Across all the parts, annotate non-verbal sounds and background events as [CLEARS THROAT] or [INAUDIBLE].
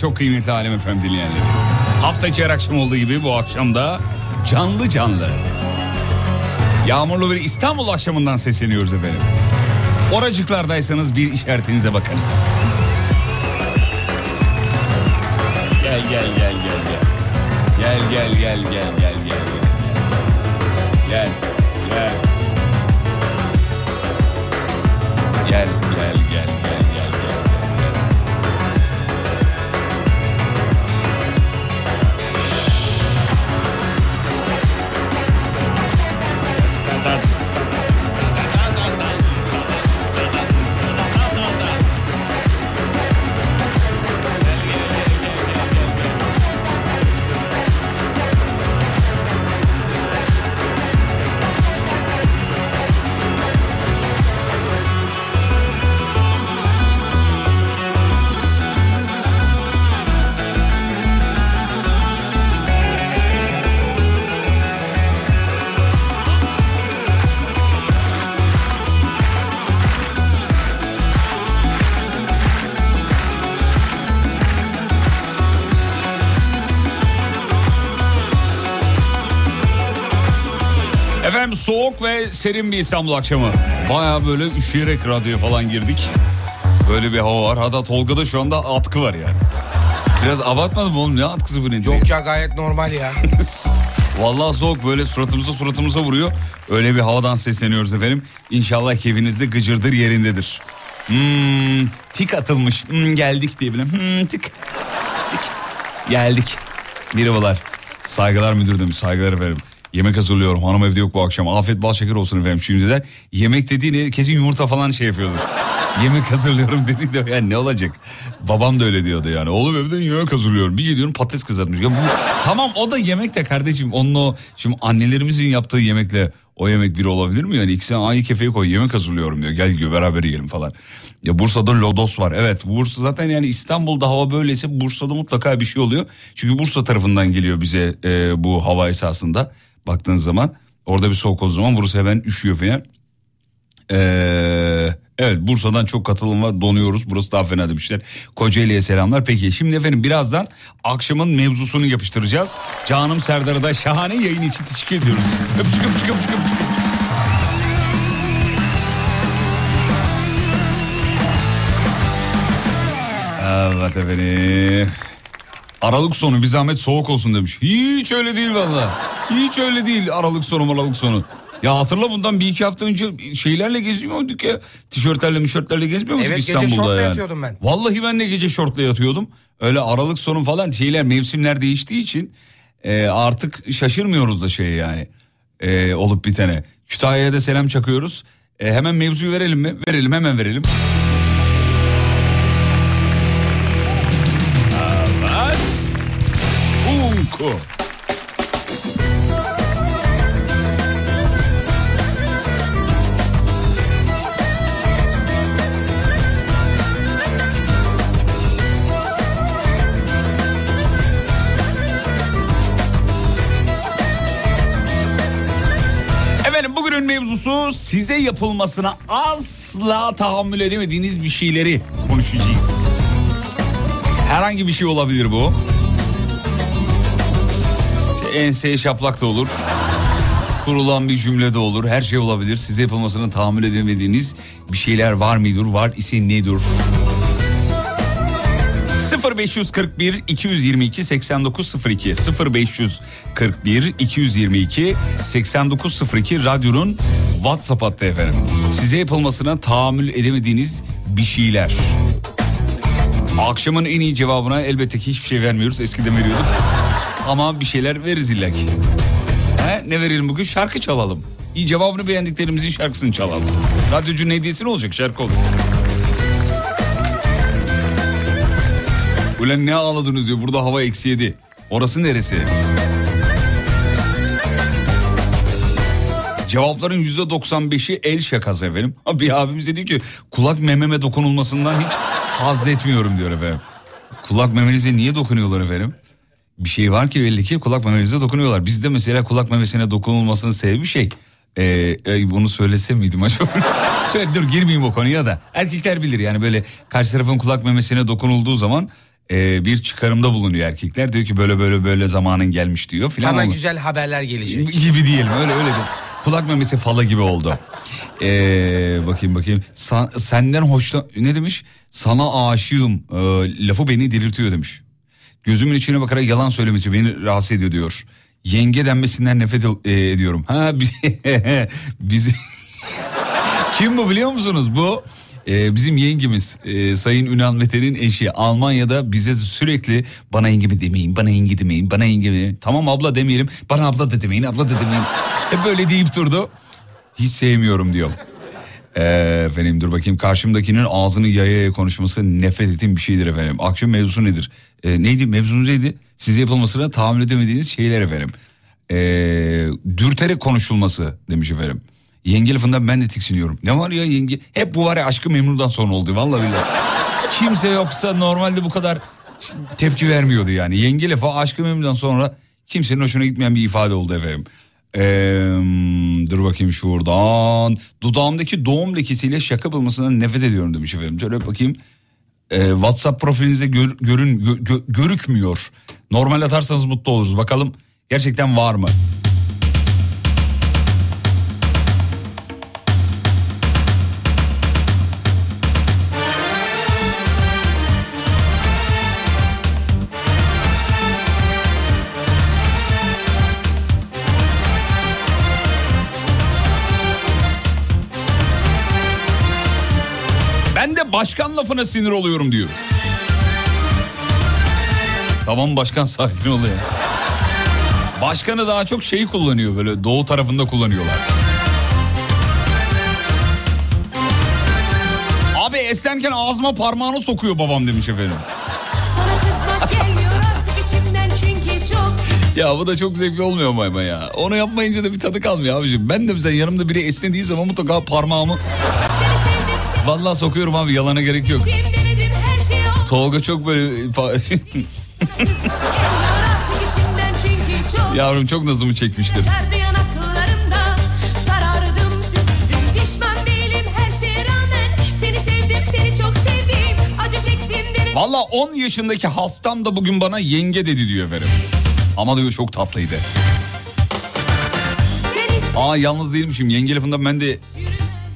çok kıymetli Alem Efem dinleyenleri. Hafta içi her akşam olduğu gibi bu akşam da canlı canlı. Yağmurlu bir İstanbul akşamından sesleniyoruz efendim. Oracıklardaysanız bir işaretinize bakarız. Gel gel gel. Gel gel gel gel gel gel. Gel gel. Gel gel gel gel gel gel. Soğuk ve serin bir İstanbul akşamı. Baya böyle üşüyerek radyoya falan girdik. Böyle bir hava var. Hatta Tolga'da şu anda atkı var yani. Biraz abartmadım oğlum ne atkısı bu nedir? Yok ya gayet normal ya. [LAUGHS] Vallahi soğuk böyle suratımıza suratımıza vuruyor. Öyle bir havadan sesleniyoruz efendim. İnşallah keyfinizde gıcırdır yerindedir. Hmm, tik atılmış. Hmm, geldik diye bile. Hmm, tık. Tik. Geldik. Merhabalar. Saygılar müdür demiş. Saygılar efendim. Yemek hazırlıyorum. Hanım evde yok bu akşam. Afiyet bal şeker olsun efendim şimdiden. Yemek dediğini kesin yumurta falan şey yapıyordur. [LAUGHS] yemek hazırlıyorum dedi de yani ne olacak? Babam da öyle diyordu yani. Oğlum evde yemek hazırlıyorum. Bir gidiyorum patates kızartmış. Ya bu, tamam o da yemek de kardeşim. Onun o şimdi annelerimizin yaptığı yemekle o yemek bir olabilir mi? Yani ikisini aynı kefeye koy yemek hazırlıyorum diyor. Gel diyor beraber yiyelim falan. Ya Bursa'da lodos var. Evet Bursa zaten yani İstanbul'da hava böyleyse Bursa'da mutlaka bir şey oluyor. Çünkü Bursa tarafından geliyor bize e, bu hava esasında. Baktığın zaman orada bir soğuk olduğu zaman Bursa hemen üşüyor falan. Ee, evet Bursa'dan çok katılım var donuyoruz burası daha fena demişler. Kocaeli'ye selamlar. Peki şimdi efendim birazdan akşamın mevzusunu yapıştıracağız. Canım Serdar'a da şahane yayın için teşekkür ediyoruz. Öpücük öpücük öpücük öpücük. Evet efendim. Aralık sonu bir zahmet soğuk olsun demiş. Hiç öyle değil valla. Hiç öyle değil Aralık sonu Aralık sonu. Ya hatırla bundan bir iki hafta önce şeylerle gezmiyorduk ya. Tişörtlerle mişörtlerle gezmiyor muyduk evet, İstanbul'da gece şortla yani? yatıyordum ben. Vallahi ben de gece şortla yatıyordum. Öyle aralık sonu falan şeyler mevsimler değiştiği için e, artık şaşırmıyoruz da şey yani. E, olup bitene. Kütahya'ya da selam çakıyoruz. E, hemen mevzuyu verelim mi? Verelim hemen verelim. Evet. Unku. Mevzusu size yapılmasına asla tahammül edemediğiniz bir şeyleri konuşacağız. Herhangi bir şey olabilir bu. İşte enseye şaplak da olur. Kurulan bir cümle de olur. Her şey olabilir. Size yapılmasına tahammül edemediğiniz bir şeyler var mıdır? Var ise nedir? 0541 222 8902 0541 222 8902 radyonun WhatsApp hattı efendim. Size yapılmasına tahammül edemediğiniz bir şeyler. Akşamın en iyi cevabına elbette ki hiçbir şey vermiyoruz. Eskiden veriyorduk. Ama bir şeyler veririz illa ki. He, ne verelim bugün? Şarkı çalalım. İyi cevabını beğendiklerimizin şarkısını çalalım. Radyocunun hediyesi ne olacak? Şarkı olur. Ulan ne ağladınız diyor. Burada hava eksi yedi. Orası neresi? Cevapların yüzde 95'i el şakası efendim. Bir abimiz de diyor ki kulak mememe dokunulmasından hiç haz etmiyorum diyor efendim. Kulak memenize niye dokunuyorlar efendim? Bir şey var ki belli ki kulak memenize dokunuyorlar. Bizde mesela kulak memesine dokunulmasının sebebi şey. Ee, bunu söylesem miydim acaba? [LAUGHS] Söyle, dur girmeyeyim o konuya da. Erkekler bilir yani böyle karşı tarafın kulak memesine dokunulduğu zaman e, bir çıkarımda bulunuyor erkekler. Diyor ki böyle böyle böyle zamanın gelmiş diyor. Filan Sana olur. güzel haberler gelecek. [LAUGHS] gibi diyelim öyle öyle. Kulak memesi fala gibi oldu. Ee, bakayım bakayım. Sa- senden hoşlan... Ne demiş? Sana aşığım. Ee, lafı beni delirtiyor demiş. Gözümün içine bakarak yalan söylemesi beni rahatsız ediyor diyor. Yenge denmesinden nefret e, ediyorum. Ha [LAUGHS] biz... biz... [LAUGHS] Kim bu biliyor musunuz? Bu e, bizim yengemiz e, Sayın Ünal Mete'nin eşi Almanya'da bize sürekli bana yengemi demeyin, bana yenge demeyin, bana yenge demeyin. Tamam abla demeyelim, bana abla da demeyin, abla da demeyin. [LAUGHS] Hep böyle deyip durdu. Hiç sevmiyorum diyor. E, efendim dur bakayım karşımdakinin ağzını yaya yaya konuşması nefret ettiğim bir şeydir efendim. Akşam mevzusu nedir? E, neydi mevzunuz neydi? Size yapılmasına tahammül edemediğiniz şeyler efendim. E, dürterek konuşulması demiş efendim. Yenge lafından ben de tiksiniyorum. Ne var ya yenge? Hep bu var ya aşkı memnundan sonra oldu vallahi billahi. Kimse yoksa normalde bu kadar tepki vermiyordu yani. Yenge lafı aşkı memnundan sonra kimsenin hoşuna gitmeyen bir ifade oldu efendim. Ee, dur bakayım şuradan. Dudağımdaki doğum lekesiyle şaka bulmasından nefret ediyorum demiş efendim. Şöyle bakayım. Ee, WhatsApp profilinize gör- görün gö- gö- görükmüyor. Normal atarsanız mutlu oluruz. Bakalım gerçekten var mı? Başkan lafına sinir oluyorum diyor. Tamam başkan sakin ol ya. Başkanı daha çok şeyi kullanıyor böyle doğu tarafında kullanıyorlar. Abi eslenken ağzıma parmağını sokuyor babam demiş efendim. Ya bu da çok zevkli olmuyor mu ama ya. Onu yapmayınca da bir tadı kalmıyor abicim. Ben de mesela yanımda biri esnediği zaman mutlaka parmağımı vallahi sokuyorum abi yalana gerek yok. şey. Tolga çok böyle yavrum çok nazımı çekmiştir. Valla 10 yaşındaki hastam da bugün bana yenge dedi diyor efendim. Ama diyor çok tatlıydı. Aa yalnız değilmişim yenge lafından ben de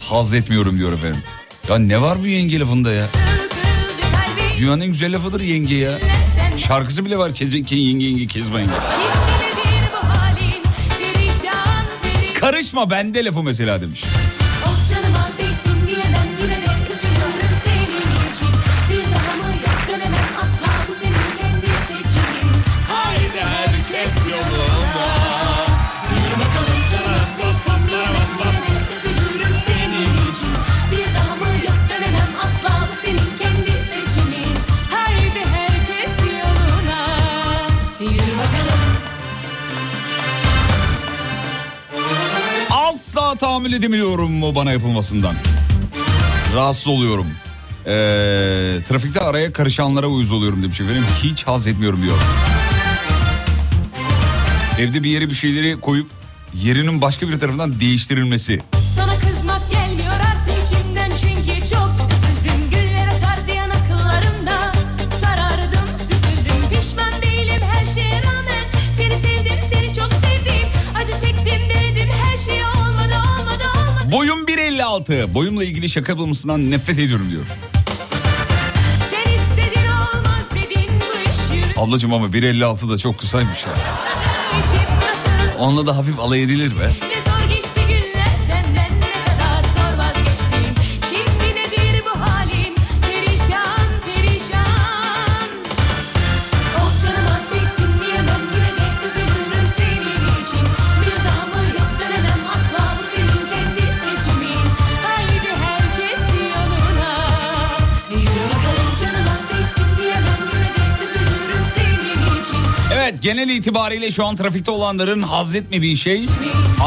haz etmiyorum diyor efendim. Ya ne var bu yenge lafında ya? Dünyanın en güzel lafıdır yenge ya. Şarkısı bile var Kezban yenge yenge beni Karışma bende lafı mesela demiş. Tahammül edemiyorum o bana yapılmasından. Rahatsız oluyorum. Ee, trafikte araya karışanlara uyuz oluyorum demiş efendim. Hiç haz etmiyorum diyor. Evde bir yere bir şeyleri koyup yerinin başka bir tarafından değiştirilmesi. 1.56. Boyumla ilgili şaka yapılmasından nefret ediyorum diyor. Ablacığım ama 1.56 da çok kısaymış ya. Onunla da hafif alay edilir be. Genel itibariyle şu an trafikte olanların haz etmediği şey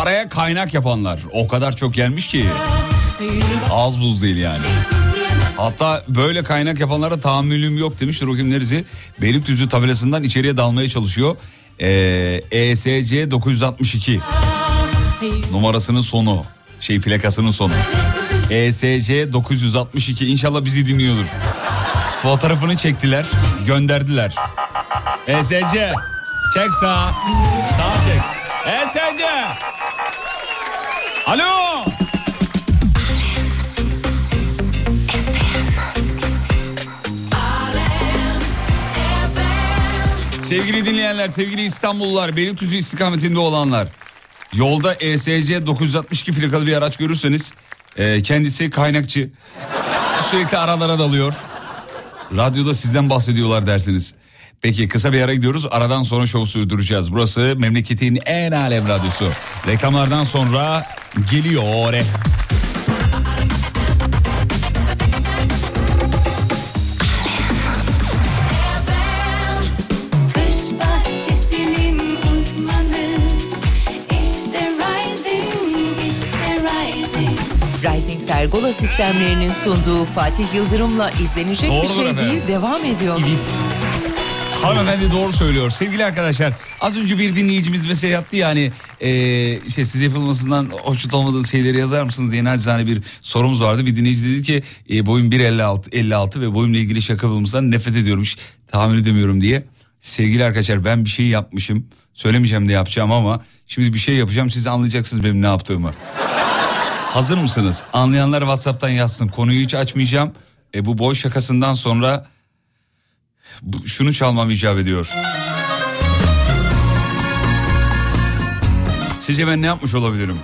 araya kaynak yapanlar. O kadar çok gelmiş ki az buz değil yani. Hatta böyle kaynak yapanlara tahammülüm yok demiş Rokim Nerisi. Beylikdüzü tabelasından içeriye dalmaya çalışıyor. Ee, ESC 962 numarasının sonu. Şey plakasının sonu. ESC 962 inşallah bizi dinliyordur. Fotoğrafını çektiler gönderdiler. ESC çek sağ. Sağ çek. ESC. Alo. Sevgili dinleyenler, sevgili İstanbullular, Beylikdüzü istikametinde olanlar. Yolda ESC 962 plakalı bir araç görürseniz e, kendisi kaynakçı. Sürekli aralara dalıyor. Radyoda sizden bahsediyorlar dersiniz. Peki kısa bir ara gidiyoruz. Aradan sonra şovu sürdüreceğiz. Burası memleketin en alem radyosu. Reklamlardan sonra geliyor. Kış bahçesinin uzmanı İşte Rising, işte Rising Rising Pergola sistemlerinin sunduğu Fatih Yıldırım'la izlenecek bir Doğrudur şey efendim. değil devam ediyor. Evet. Hanımefendi doğru söylüyor. Sevgili arkadaşlar az önce bir dinleyicimiz mesaj attı yani eee işte siz yapılmasından hoşnut olmadığınız şeyleri yazar mısınız diye nacizane bir sorumuz vardı. Bir dinleyici dedi ki e, boyum 1.56 56 ve boyumla ilgili şaka yapılmasından nefret ediyormuş. Tahammül edemiyorum diye. Sevgili arkadaşlar ben bir şey yapmışım. Söylemeyeceğim de yapacağım ama şimdi bir şey yapacağım siz anlayacaksınız benim ne yaptığımı. Hazır mısınız? Anlayanlar WhatsApp'tan yazsın. Konuyu hiç açmayacağım. E, bu boy şakasından sonra şunu çalmam icap ediyor. Sizce ben ne yapmış olabilirim?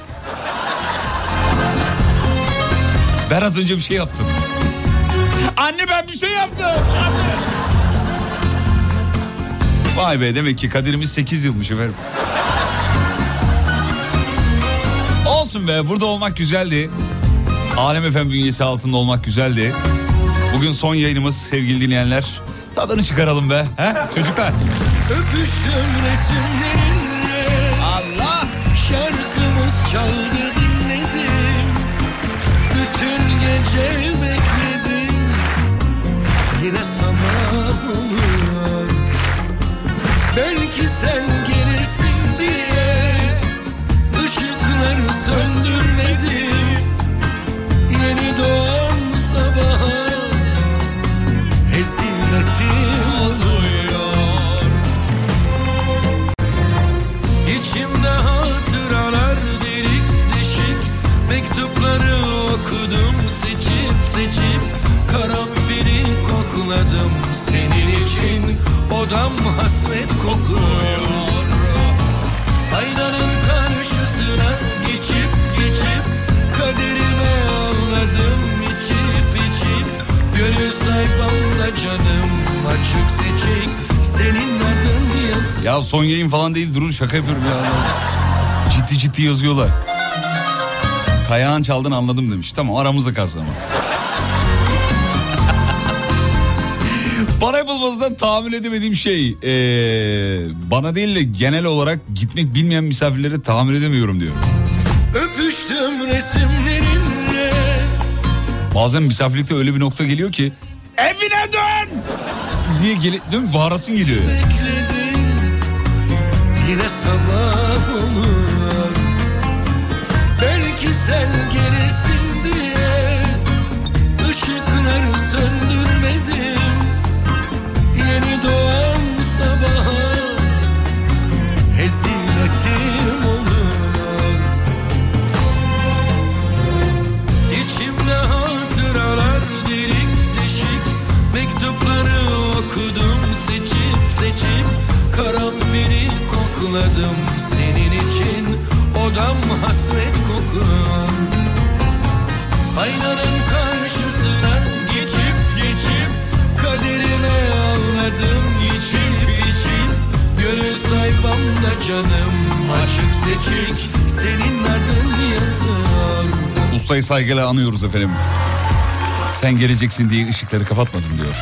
Ben az önce bir şey yaptım. Anne ben bir şey yaptım. Vay be demek ki kaderimiz 8 yılmış efendim. Olsun be burada olmak güzeldi. Alem Efem bünyesi altında olmak güzeldi. Bugün son yayınımız sevgili dinleyenler. Tadını çıkaralım be. He? Çocuklar. Öpüştüm resimlerinle Allah. Şarkımız çaldı dinledim Bütün gece bekledim Yine zaman oluyor Belki sen gelirsin diye Işıkları söndürmedim Yeni doğan Hezimetim Ya son yayın falan değil durun şaka yapıyorum ya. Ciddi ciddi yazıyorlar. Kayağın çaldın anladım demiş. Tamam aramızda kalsın ama. Bana yapılmasından tahammül edemediğim şey ee, bana değil de genel olarak gitmek bilmeyen misafirlere tahammül edemiyorum diyor. Öpüştüm resimlerinle Bazen misafirlikte öyle bir nokta geliyor ki evine dön diye gel değil mi? Bağırasın geliyor. Bekledim Yine sabah olur. Belki sen gelirsin diye Işıkları söndürmedim. Yeni doğan sabaha Hezimetim olur. İçimde hatıralar delik deşik Mektupları okudum seçip seçip kokladım senin için Odam hasret kokuyor Aynanın karşısına geçip geçip Kaderime ağladım içip içip Gönül sayfamda canım açık seçik Senin adın yazıyor Ustayı saygıyla anıyoruz efendim. Sen geleceksin diye ışıkları kapatmadım diyor.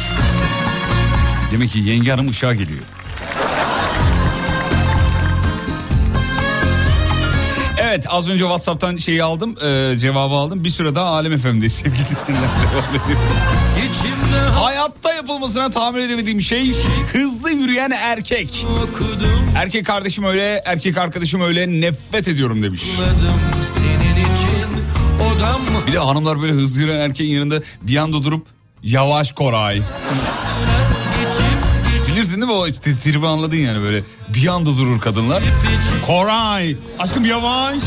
Demek ki yenge hanım ışığa geliyor. Evet az önce Whatsapp'tan şeyi aldım, e, cevabı aldım. Bir süre daha Alem FM'deyiz sevgili dinleyenler. Hayatta yapılmasına tahammül edemediğim şey hızlı yürüyen erkek. okudum Erkek kardeşim öyle, erkek arkadaşım öyle nefret ediyorum demiş. Bir de hanımlar böyle hızlı yürüyen erkeğin yanında bir anda durup yavaş Koray. Bilirsin değil mi o tribi anladın yani böyle bir anda durur kadınlar. Koray aşkım yavaş.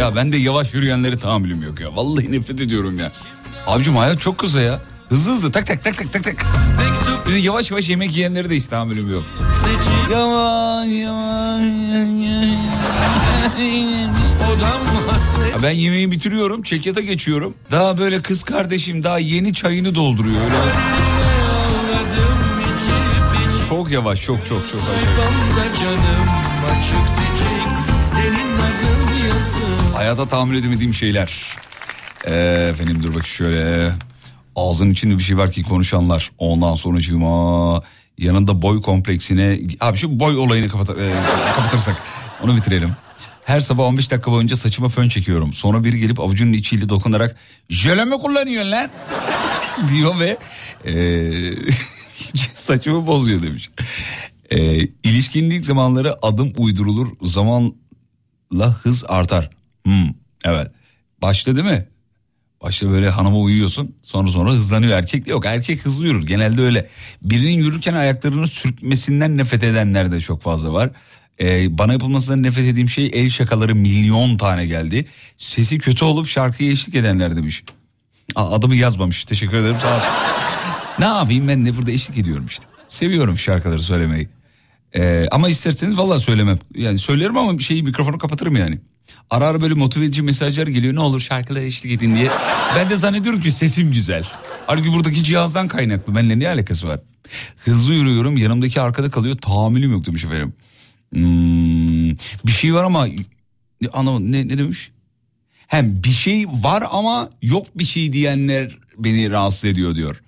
Ya ben de yavaş yürüyenlere tahammülüm yok ya. Vallahi nefret ediyorum ya. Abicim hayat çok kısa ya. Hızlı hızlı tak tak tak tak tak tak. Bir de yavaş yavaş yemek yiyenlere de hiç tahammülüm yok. Yavaş yavaş. Hasret Ya ben yemeği bitiriyorum, çekyata geçiyorum. Daha böyle kız kardeşim daha yeni çayını dolduruyor öyle. Çok yavaş, çok çok çok. Hayata tahammül edemediğim şeyler. Ee, efendim dur bakayım şöyle. Ağzının içinde bir şey var ki konuşanlar. Ondan sonra cuma yanında boy kompleksine... Abi şu boy olayını kapat e, kapatırsak onu bitirelim. Her sabah 15 dakika boyunca saçıma fön çekiyorum. Sonra biri gelip avucunun içiyle dokunarak jöle mi kullanıyorsun lan? [LAUGHS] diyor ve e, [LAUGHS] saçımı bozuyor demiş. E, ilişkinin ilk zamanları adım uydurulur zamanla hız artar. Hmm, evet başta değil mi? Başta böyle hanıma uyuyorsun sonra sonra hızlanıyor erkek yok erkek hızlı yürür genelde öyle. Birinin yürürken ayaklarını sürtmesinden nefret edenler de çok fazla var. Ee, bana yapılmasından nefret ettiğim şey el şakaları milyon tane geldi. Sesi kötü olup şarkıya eşlik edenler demiş. Aa, adımı yazmamış teşekkür ederim sağ olsun. ne yapayım ben de burada eşlik ediyorum işte. Seviyorum şarkıları söylemeyi. Ee, ama isterseniz vallahi söylemem. Yani söylerim ama bir şeyi mikrofonu kapatırım yani. Ara ara böyle motive edici mesajlar geliyor. Ne olur şarkılara eşlik edin diye. Ben de zannediyorum ki sesim güzel. Halbuki buradaki cihazdan kaynaklı. Benimle ne alakası var? Hızlı yürüyorum yanımdaki arkada kalıyor. Tahammülüm yok demiş efendim. Hmm, bir şey var ama anlamadım ne, ne demiş? Hem bir şey var ama yok bir şey diyenler beni rahatsız ediyor diyor.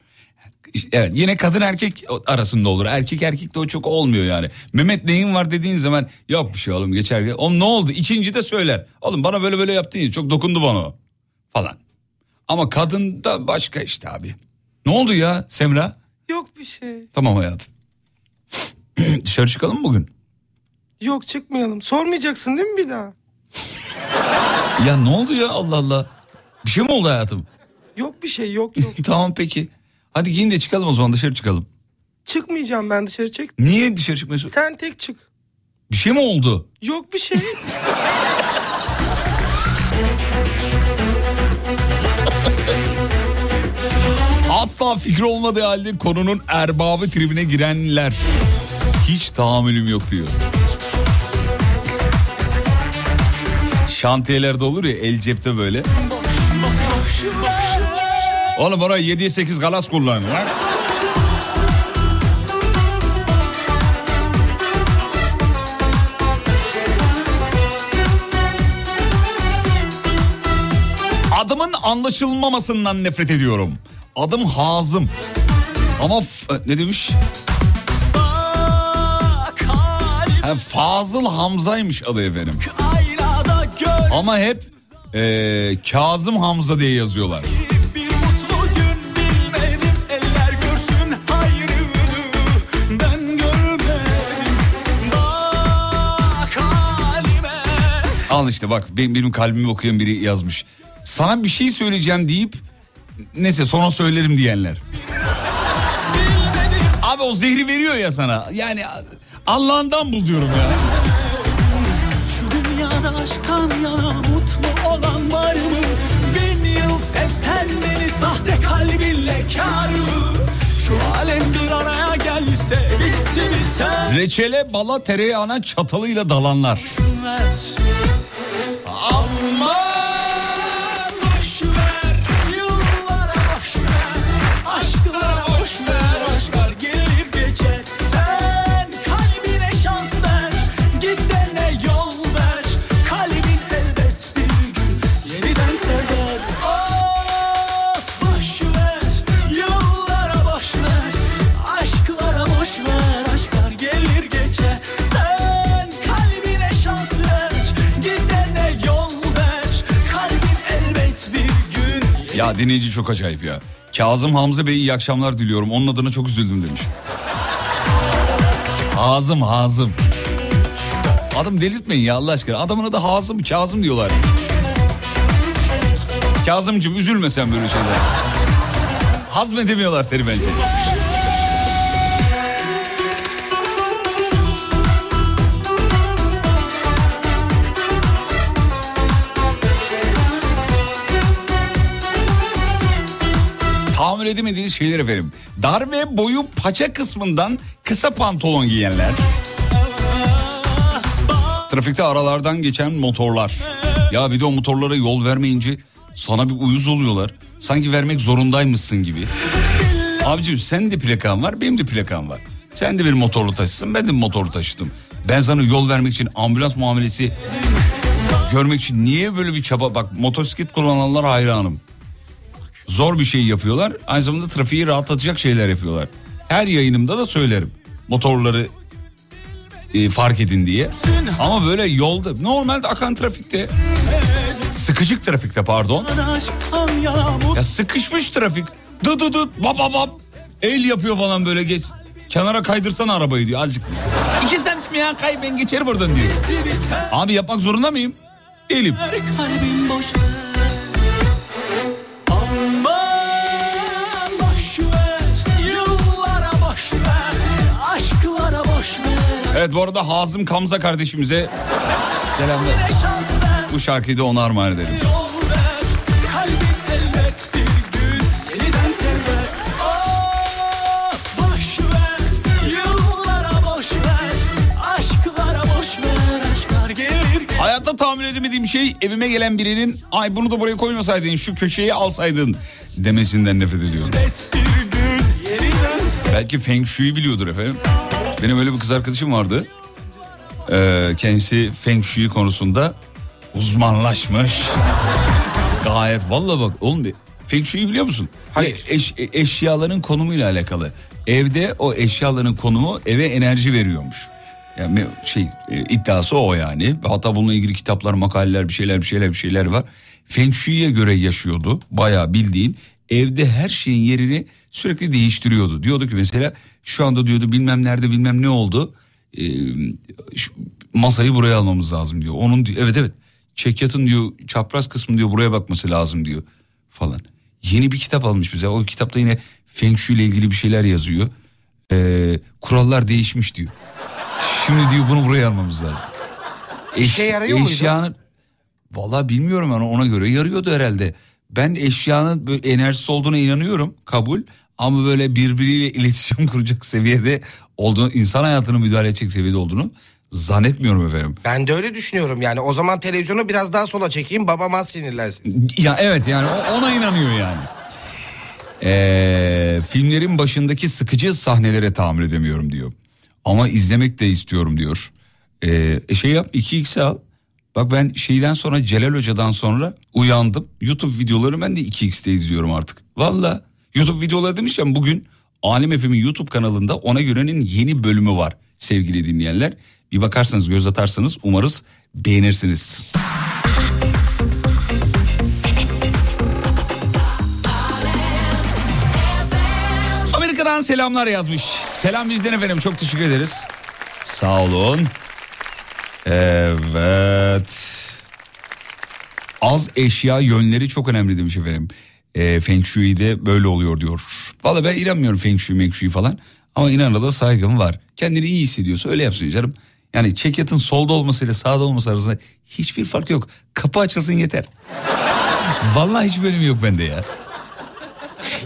Evet yine kadın erkek arasında olur. Erkek erkek de o çok olmuyor yani. Mehmet neyin var dediğin zaman yok bir şey oğlum geçer. Oğlum ne oldu? İkinci de söyler. Oğlum bana böyle böyle yaptın ya çok dokundu bana o. Falan. Ama kadın da başka işte abi. Ne oldu ya Semra? Yok bir şey. Tamam hayatım. [CLEARS THROAT] Dışarı çıkalım mı bugün? Yok çıkmayalım. Sormayacaksın değil mi bir daha? Ya ne oldu ya Allah Allah. Bir şey mi oldu hayatım? Yok bir şey yok yok. [LAUGHS] tamam peki. Hadi giyin de çıkalım o zaman dışarı çıkalım. Çıkmayacağım ben dışarı çek. Niye dışarı çıkmıyorsun? Sen tek çık. Bir şey mi oldu? Yok bir şey. [LAUGHS] Asla fikri olmadığı halde konunun erbabı tribine girenler. Hiç tahammülüm yok diyor. Şantiyelerde olur ya el cepte böyle. Oğlum oraya 7'ye 8 galas kullanın lan. Adımın anlaşılmamasından nefret ediyorum. Adım Hazım. Ama f- ne demiş? Ha, Fazıl Hamza'ymış adı efendim. Ama hep eee, Kazım Hamza diye yazıyorlar. Al işte bak benim, benim kalbimi okuyan biri yazmış. Sana bir şey söyleyeceğim deyip neyse sonra söylerim diyenler. Abi o zehri veriyor ya sana. Yani Allah'ından bul diyorum ya. Aşktan yana mutlu olan var mı? Bin yıl sevsen beni sahte kalbinle kar mı? Şu alem bir araya gelse bitti biter Reçele bala tereyağına çatalıyla dalanlar. Ver. Ya dinleyici çok acayip ya. Kazım Hamza Bey iyi akşamlar diliyorum. Onun adına çok üzüldüm demiş. Hazım Hazım. Adım delirtmeyin ya Allah aşkına. Adamın adı Hazım Kazım diyorlar. Kazımcığım üzülme sen böyle şeyler. Hazmedemiyorlar seni bence. Tahammül edemediğiniz şeyler efendim. Dar ve boyu paça kısmından kısa pantolon giyenler. Trafikte aralardan geçen motorlar. Ya bir de o motorlara yol vermeyince sana bir uyuz oluyorlar. Sanki vermek zorundaymışsın gibi. Abicim sen de plakan var benim de plakam var. Sen de bir motorlu taşısın ben de bir motorlu taşıdım. Ben sana yol vermek için ambulans muamelesi görmek için niye böyle bir çaba bak motosiklet kullananlar hayranım. Zor bir şey yapıyorlar aynı zamanda trafiği rahatlatacak şeyler yapıyorlar. Her yayınımda da söylerim motorları e, fark edin diye. Ama böyle yolda normalde akan trafikte sıkışık trafikte pardon. Ya sıkışmış trafik. Dı dı dı bap bap. El yapıyor falan böyle geç. Kenara kaydırsana arabayı diyor azıcık. İki santim ya kay ben geçerim oradan diyor. Abi yapmak zorunda mıyım? Değilim. Kalbin boş Evet bu arada Hazım Kamza kardeşimize selamlar. Bu şarkıyı da ona armağan gelir Hayatta tahammül edemediğim şey evime gelen birinin ay bunu da buraya koymasaydın şu köşeyi alsaydın demesinden nefret ediyorum. Belki Feng Shui biliyordur efendim. Benim öyle bir kız arkadaşım vardı. Ee, kendisi Feng Shui konusunda uzmanlaşmış. Gayet valla bak oğlum Feng Shui'yi biliyor musun? Hayır. Ve eş- e- eşyaların konumuyla alakalı. Evde o eşyaların konumu eve enerji veriyormuş. Yani şey e, iddiası o yani. Hatta bununla ilgili kitaplar, makaleler, bir şeyler, bir şeyler, bir şeyler var. Feng Shui'ye göre yaşıyordu. Bayağı bildiğin evde her şeyin yerini sürekli değiştiriyordu. Diyordu ki mesela şu anda diyordu bilmem nerede bilmem ne oldu. Ee, şu masayı buraya almamız lazım diyor. Onun diyor, evet evet çekyatın diyor çapraz kısmı diyor buraya bakması lazım diyor falan. Yeni bir kitap almış bize. O kitapta yine Feng Shui ile ilgili bir şeyler yazıyor. Ee, kurallar değişmiş diyor. Şimdi diyor bunu buraya almamız lazım. Eş, İşe yarıyor muydu? Eşyanın Valla bilmiyorum yani ona göre yarıyordu herhalde. Ben eşyanın böyle enerjisi olduğuna inanıyorum kabul. Ama böyle birbiriyle [LAUGHS] iletişim kuracak seviyede olduğunu, insan hayatını müdahale edecek seviyede olduğunu zannetmiyorum efendim. Ben de öyle düşünüyorum yani. O zaman televizyonu biraz daha sola çekeyim babam az sinirlensin. Ya evet yani ona inanıyor yani. Ee, filmlerin başındaki sıkıcı sahnelere tahammül edemiyorum diyor. Ama izlemek de istiyorum diyor. Ee, e şey yap 2x al. Bak ben şeyden sonra Celal Hoca'dan sonra uyandım. YouTube videoları ben de 2x'te izliyorum artık. Valla YouTube videoları demişken bugün Alem FM'in YouTube kanalında ona görenin yeni bölümü var. sevgili dinleyenler. Bir bakarsanız göz atarsanız umarız beğenirsiniz. Amerika'dan selamlar yazmış. Selam bizden efendim çok teşekkür ederiz. Sağ olun. Evet. Az eşya yönleri çok önemli demiş efendim. E, Feng Shui'de böyle oluyor diyor. Valla ben inanmıyorum Feng Shui, Meng Shui falan. Ama inanana da saygım var. Kendini iyi hissediyorsa öyle yapsın canım. Yani çekyatın solda olmasıyla sağda olması arasında hiçbir fark yok. Kapı açılsın yeter. Vallahi hiç bölüm yok bende ya.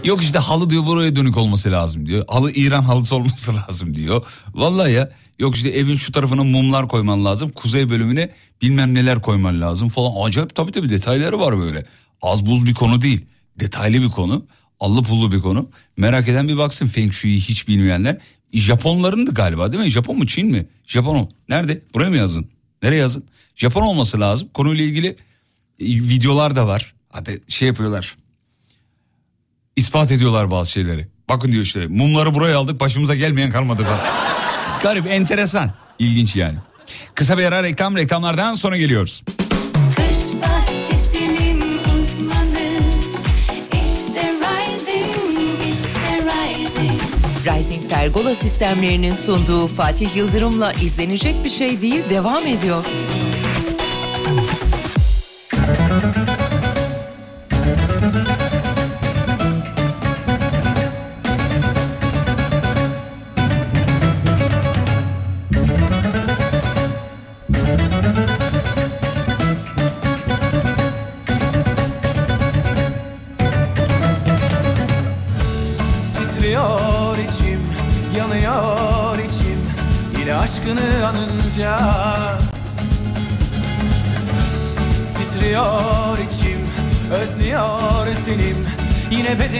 Yok işte halı diyor buraya dönük olması lazım diyor. Halı İran halısı olması [LAUGHS] lazım diyor. Vallahi ya yok işte evin şu tarafına mumlar koyman lazım. Kuzey bölümüne bilmem neler koyman lazım falan. Acayip tabii tabii detayları var böyle. Az buz bir konu değil. Detaylı bir konu. Allı pullu bir konu. Merak eden bir baksın Feng Shui'yi hiç bilmeyenler. Japonların da galiba değil mi? Japon mu Çin mi? Japon ol. Nerede? Buraya mı yazın? Nereye yazın? Japon olması lazım. Konuyla ilgili e, videolar da var. Hadi şey yapıyorlar ispat ediyorlar bazı şeyleri. Bakın diyor işte mumları buraya aldık başımıza gelmeyen kalmadı falan. Garip enteresan ilginç yani. Kısa bir ara reklam reklamlardan sonra geliyoruz. Uzmanı İşte Rising, işte Rising Rising Pergola sistemlerinin sunduğu Fatih Yıldırım'la izlenecek bir şey değil devam ediyor.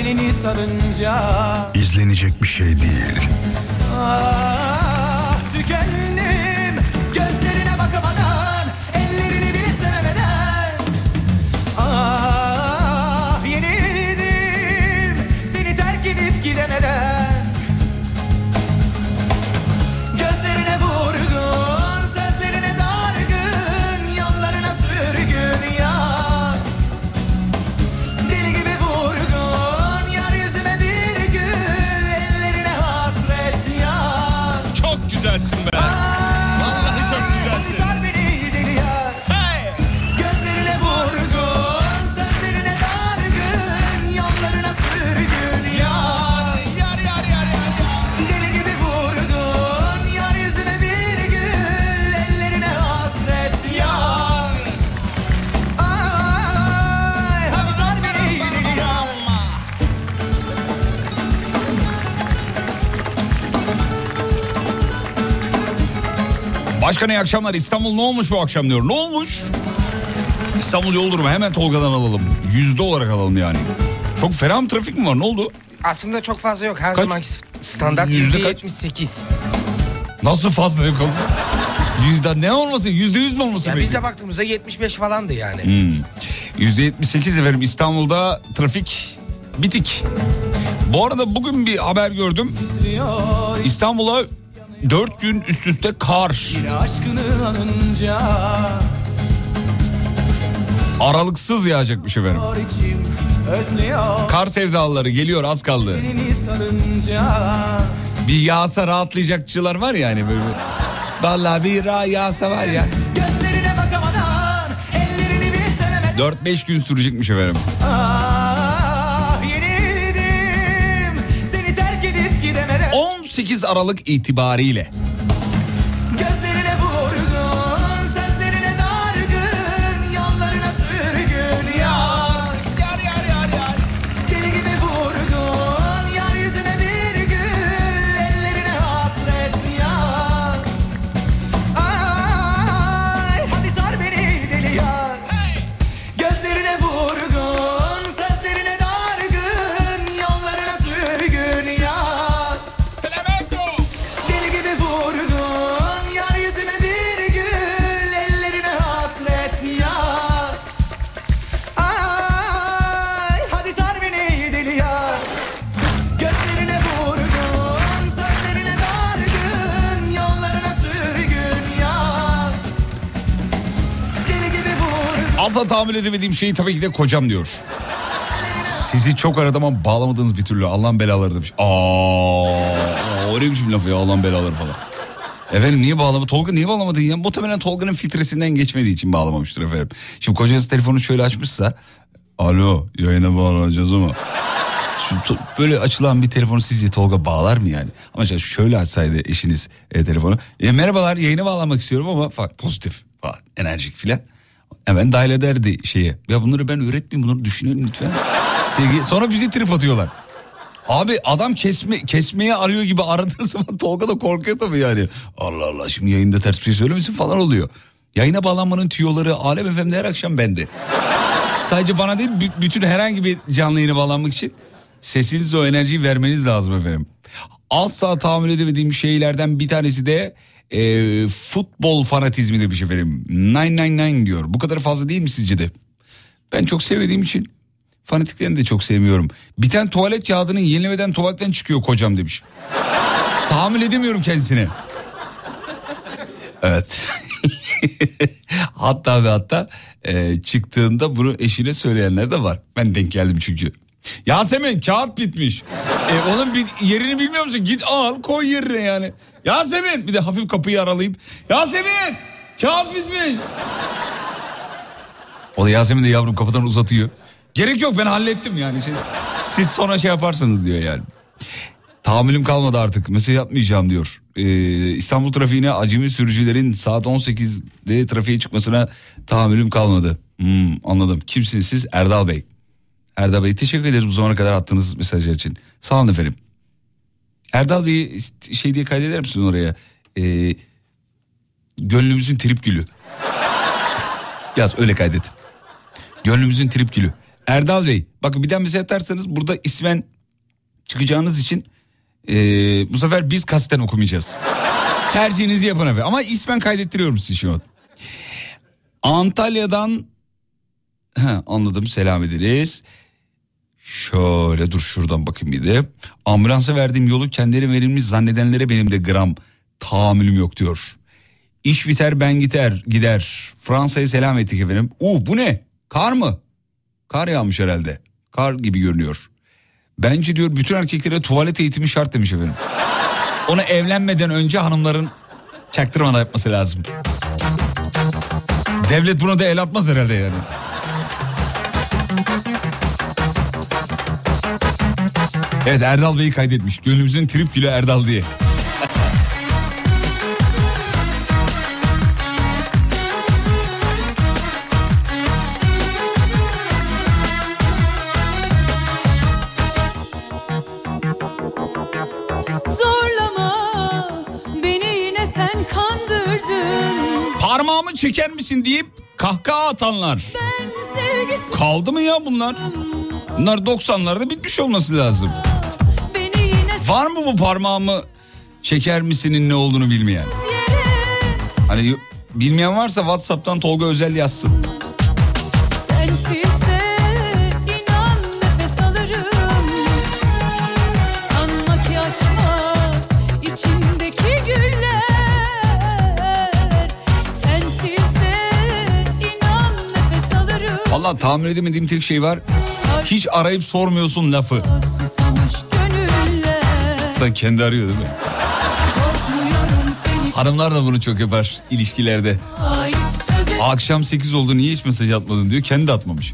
Bedenini sarınca İzlenecek bir şey değil. Ah tükendim iyi akşamlar. İstanbul ne olmuş bu akşam diyor. Ne olmuş? İstanbul yol durumu hemen Tolga'dan alalım. Yüzde olarak alalım yani. Çok ferah mı trafik mi var ne oldu? Aslında çok fazla yok. Her Kaç? zamanki standart Yüzde kaç? 78. Nasıl fazla yok oğlum? Yüzde ne olması? Yüzde yüz mü olması Ya biz de baktığımızda 75 falandı yani. Hmm. Yüzde yetmiş sekiz efendim İstanbul'da trafik bitik. Bu arada bugün bir haber gördüm. İstanbul'a dört gün üst üste kar. Aralıksız yağacakmış efendim. içim özlüyor Kar sevdalıları geliyor az kaldı. Bir yağsa rahatlayacakçılar var ya hani böyle. Vallahi bir ra yağsa var ya. Gözlerine bakamadan Ellerini bile sevemeden 4-5 gün sürecekmiş efendim. Ah 18 Aralık itibariyle edemediğim şey tabii ki de kocam diyor. Sizi çok aradım ama bağlamadığınız bir türlü Allah'ın belaları demiş. Aa, öyle biçim lafı ya Allah'ın belaları falan. Efendim niye bağlama? Tolga niye bağlamadın ya? Muhtemelen Tolga'nın filtresinden geçmediği için bağlamamıştır efendim. Şimdi kocası telefonu şöyle açmışsa. Alo yayına bağlanacağız ama. Böyle açılan bir telefonu sizce Tolga bağlar mı yani? Ama şöyle açsaydı eşiniz e, telefonu. E, merhabalar yayına bağlanmak istiyorum ama fa- pozitif falan enerjik filan. Hemen dahil ederdi şeye. Ya bunları ben öğretmeyeyim bunları düşünelim lütfen. Sevgi... Sonra bizi trip atıyorlar. Abi adam kesme, kesmeye arıyor gibi aradığı [LAUGHS] zaman Tolga da korkuyor tabii yani. Allah Allah şimdi yayında ters bir şey söylemesin falan oluyor. Yayına bağlanmanın tüyoları Alem FM'de her akşam bende. Sadece bana değil bü- bütün herhangi bir canlı yayına bağlanmak için sesinizle o enerjiyi vermeniz lazım efendim. Asla tahammül edemediğim şeylerden bir tanesi de e, futbol fanatizmi demiş efendim. 999 diyor. Bu kadar fazla değil mi sizce de? Ben çok sevmediğim için fanatiklerini de çok sevmiyorum. Biten tuvalet kağıdının yenilemeden tuvaletten çıkıyor kocam demiş. Tahammül edemiyorum kendisine. Evet. [LAUGHS] hatta ve hatta e, çıktığında bunu eşine söyleyenler de var. Ben denk geldim çünkü. Yasemin kağıt bitmiş. E, onun bir yerini bilmiyor musun? Git al koy yerine yani. Yasemin bir de hafif kapıyı aralayıp Yasemin kağıt bitmiş. O da Yasemin de yavrum kapıdan uzatıyor. Gerek yok ben hallettim yani. Şey, siz sonra şey yaparsınız diyor yani. Tahammülüm kalmadı artık mesaj atmayacağım diyor. Ee, İstanbul trafiğine acemi sürücülerin saat 18'de trafiğe çıkmasına tahammülüm kalmadı. Hmm, anladım. Kimsiniz siz? Erdal Bey. Erdal Bey teşekkür ederiz bu zamana kadar attığınız mesajlar için. Sağ olun efendim. Erdal Bey şey diye kaydeder misin oraya? Ee, gönlümüzün trip gülü. [LAUGHS] Yaz öyle kaydet. Gönlümüzün trip gülü. Erdal Bey bakın bir daha mesaj atarsanız burada ismen çıkacağınız için ee, bu sefer biz kasten okumayacağız. [LAUGHS] Tercihinizi yapın efendim. Ama ismen kaydettiriyorum sizi şu an. Antalya'dan He, anladım selam ederiz. Şöyle dur şuradan bakayım bir de. Ambulansa verdiğim yolu kendileri verilmiş zannedenlere benim de gram tahammülüm yok diyor. İş biter ben gider gider. Fransa'ya selam ettik efendim. Uh bu ne? Kar mı? Kar yağmış herhalde. Kar gibi görünüyor. Bence diyor bütün erkeklere tuvalet eğitimi şart demiş efendim. Onu evlenmeden önce hanımların çaktırmadan yapması lazım. Devlet buna da el atmaz herhalde yani. Evet Erdal Bey'i kaydetmiş. Gönlümüzün trip gülü Erdal diye. Zorlama beni yine sen kandırdın Parmağımı çeker misin deyip kahkaha atanlar. Kaldı mı ya bunlar? Bunlar 90'larda bitmiş olması lazım. Var mı bu parmağımı çeker misinin ne olduğunu bilmeyen? Hani bilmeyen varsa WhatsApp'tan Tolga Özel yazsın. Valla tahammül edemediğim tek şey var. Hiç arayıp sormuyorsun lafı. Sen kendi arıyor değil mi? Hanımlar da bunu çok yapar ilişkilerde. Akşam 8 oldu niye hiç mesaj atmadın diyor. Kendi atmamış.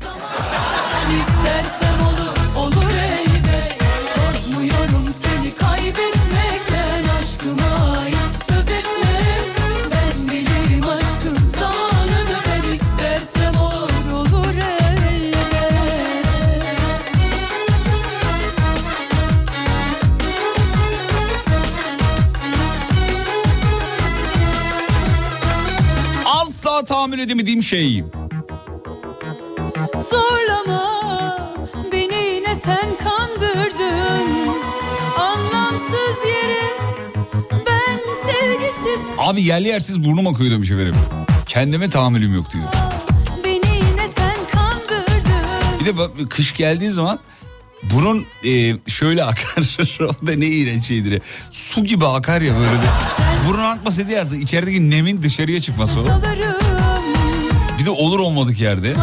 Şey. Zorlama beni yine sen kandırdın Anlamsız yere ben sevgisiz Abi yerli yersiz burnum akıyor demiş efendim. Kendime tahammülüm yok diyor. Beni yine sen kandırdın Bir de bak, kış geldiği zaman burun e, şöyle akar. [LAUGHS] o da ne iğrenç şeydir. Su gibi akar ya böyle bir. Burun akması diye yazdı. İçerideki nemin dışarıya çıkması o. Bir de olur olmadık yerde.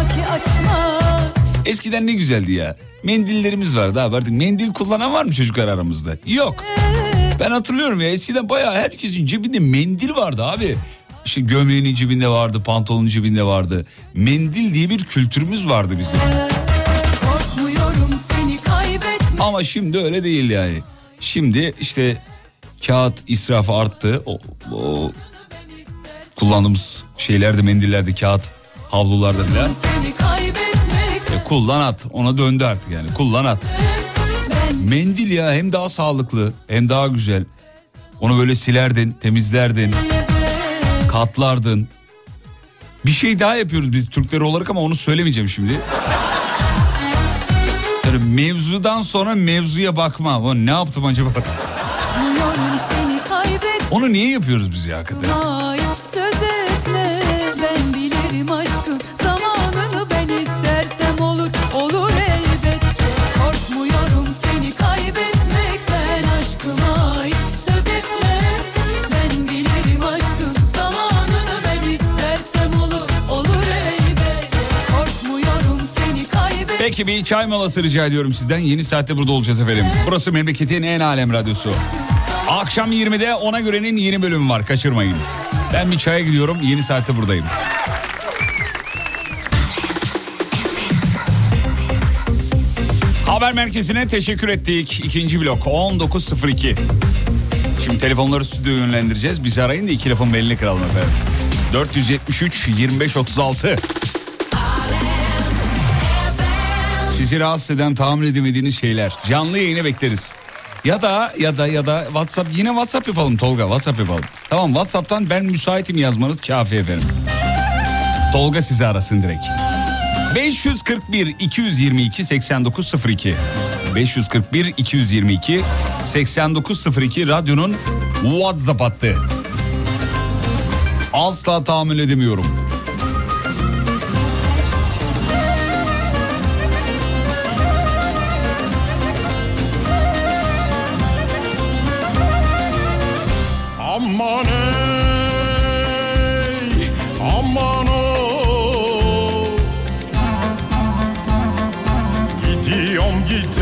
Eskiden ne güzeldi ya. Mendillerimiz vardı abi artık. Mendil kullanan var mı çocuklar aramızda? Yok. Ben hatırlıyorum ya eskiden bayağı herkesin cebinde mendil vardı abi. İşte gömleğinin cebinde vardı, pantolonun cebinde vardı. Mendil diye bir kültürümüz vardı bizim. Ama şimdi öyle değil yani. Şimdi işte kağıt israfı arttı. O, o kullandığımız şeylerde mendillerde kağıt kaybetmek E, kullan at. Ona döndü artık yani. Kullan at. Mendil ya hem daha sağlıklı hem daha güzel. Onu böyle silerdin, temizlerdin, katlardın. Bir şey daha yapıyoruz biz Türkler olarak ama onu söylemeyeceğim şimdi. Yani mevzudan sonra mevzuya bakma. Ulan ne yaptım acaba? Onu niye yapıyoruz biz ya hakikaten? Peki bir çay molası rica ediyorum sizden. Yeni saatte burada olacağız efendim. Burası memleketin en alem radyosu. Akşam 20'de ona görenin yeni bölümü var. Kaçırmayın. Ben bir çaya gidiyorum. Yeni saatte buradayım. Haber merkezine teşekkür ettik. İkinci blok 19.02. Şimdi telefonları stüdyoya yönlendireceğiz. Bizi arayın da iki lafın belini kıralım efendim. 473 25 36. Sizi rahatsız eden tahammül edemediğiniz şeyler. Canlı yayına bekleriz. Ya da ya da ya da WhatsApp yine WhatsApp yapalım Tolga WhatsApp yapalım. Tamam WhatsApp'tan ben müsaitim yazmanız kafi efendim. Tolga sizi arasın direkt. 541 222 8902 541 222 8902 radyonun WhatsApp hattı. Asla tahammül edemiyorum.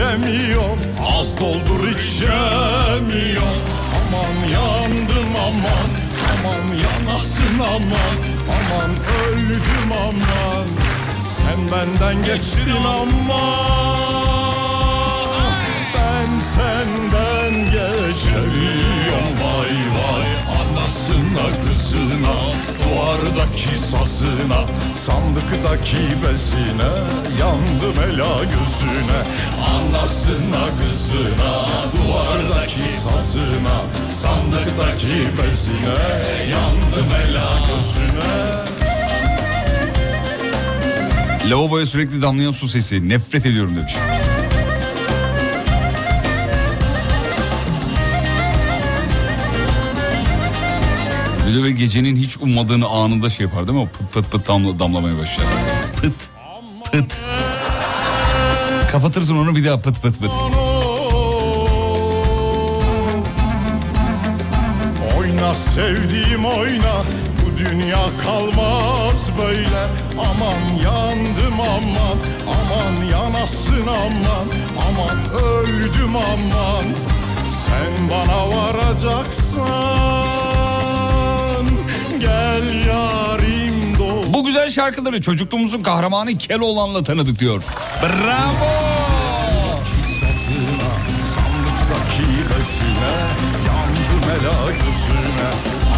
Gidemiyorum, az doldur içemiyorum. Aman yandım aman, aman yanasın aman. Aman öldüm aman, sen benden geçtin aman. Ben senden geçemiyorum vay vay Anasına kızına Duvardaki sazına Sandıktaki bezine Yandım ela gözüne Anasına kızına Duvardaki sazına Sandıktaki bezine Yandım ela gözüne Lavaboya sürekli damlayan su sesi. Nefret ediyorum demiş. De böyle gecenin hiç ummadığını anında şey yapar değil mi? Pıt pıt pıt damla, damlamaya başlar. Pıt pıt. Kapatırsın onu bir daha pıt pıt pıt. Oyna sevdiğim oyna Bu dünya kalmaz böyle Aman yandım aman Aman yanasın aman Aman öldüm aman Sen bana varacaksan Gel yarim doğ Bu güzel şarkıları çocukluğumuzun kahramanı Keloğlan'la tanıdık diyor. Bravo!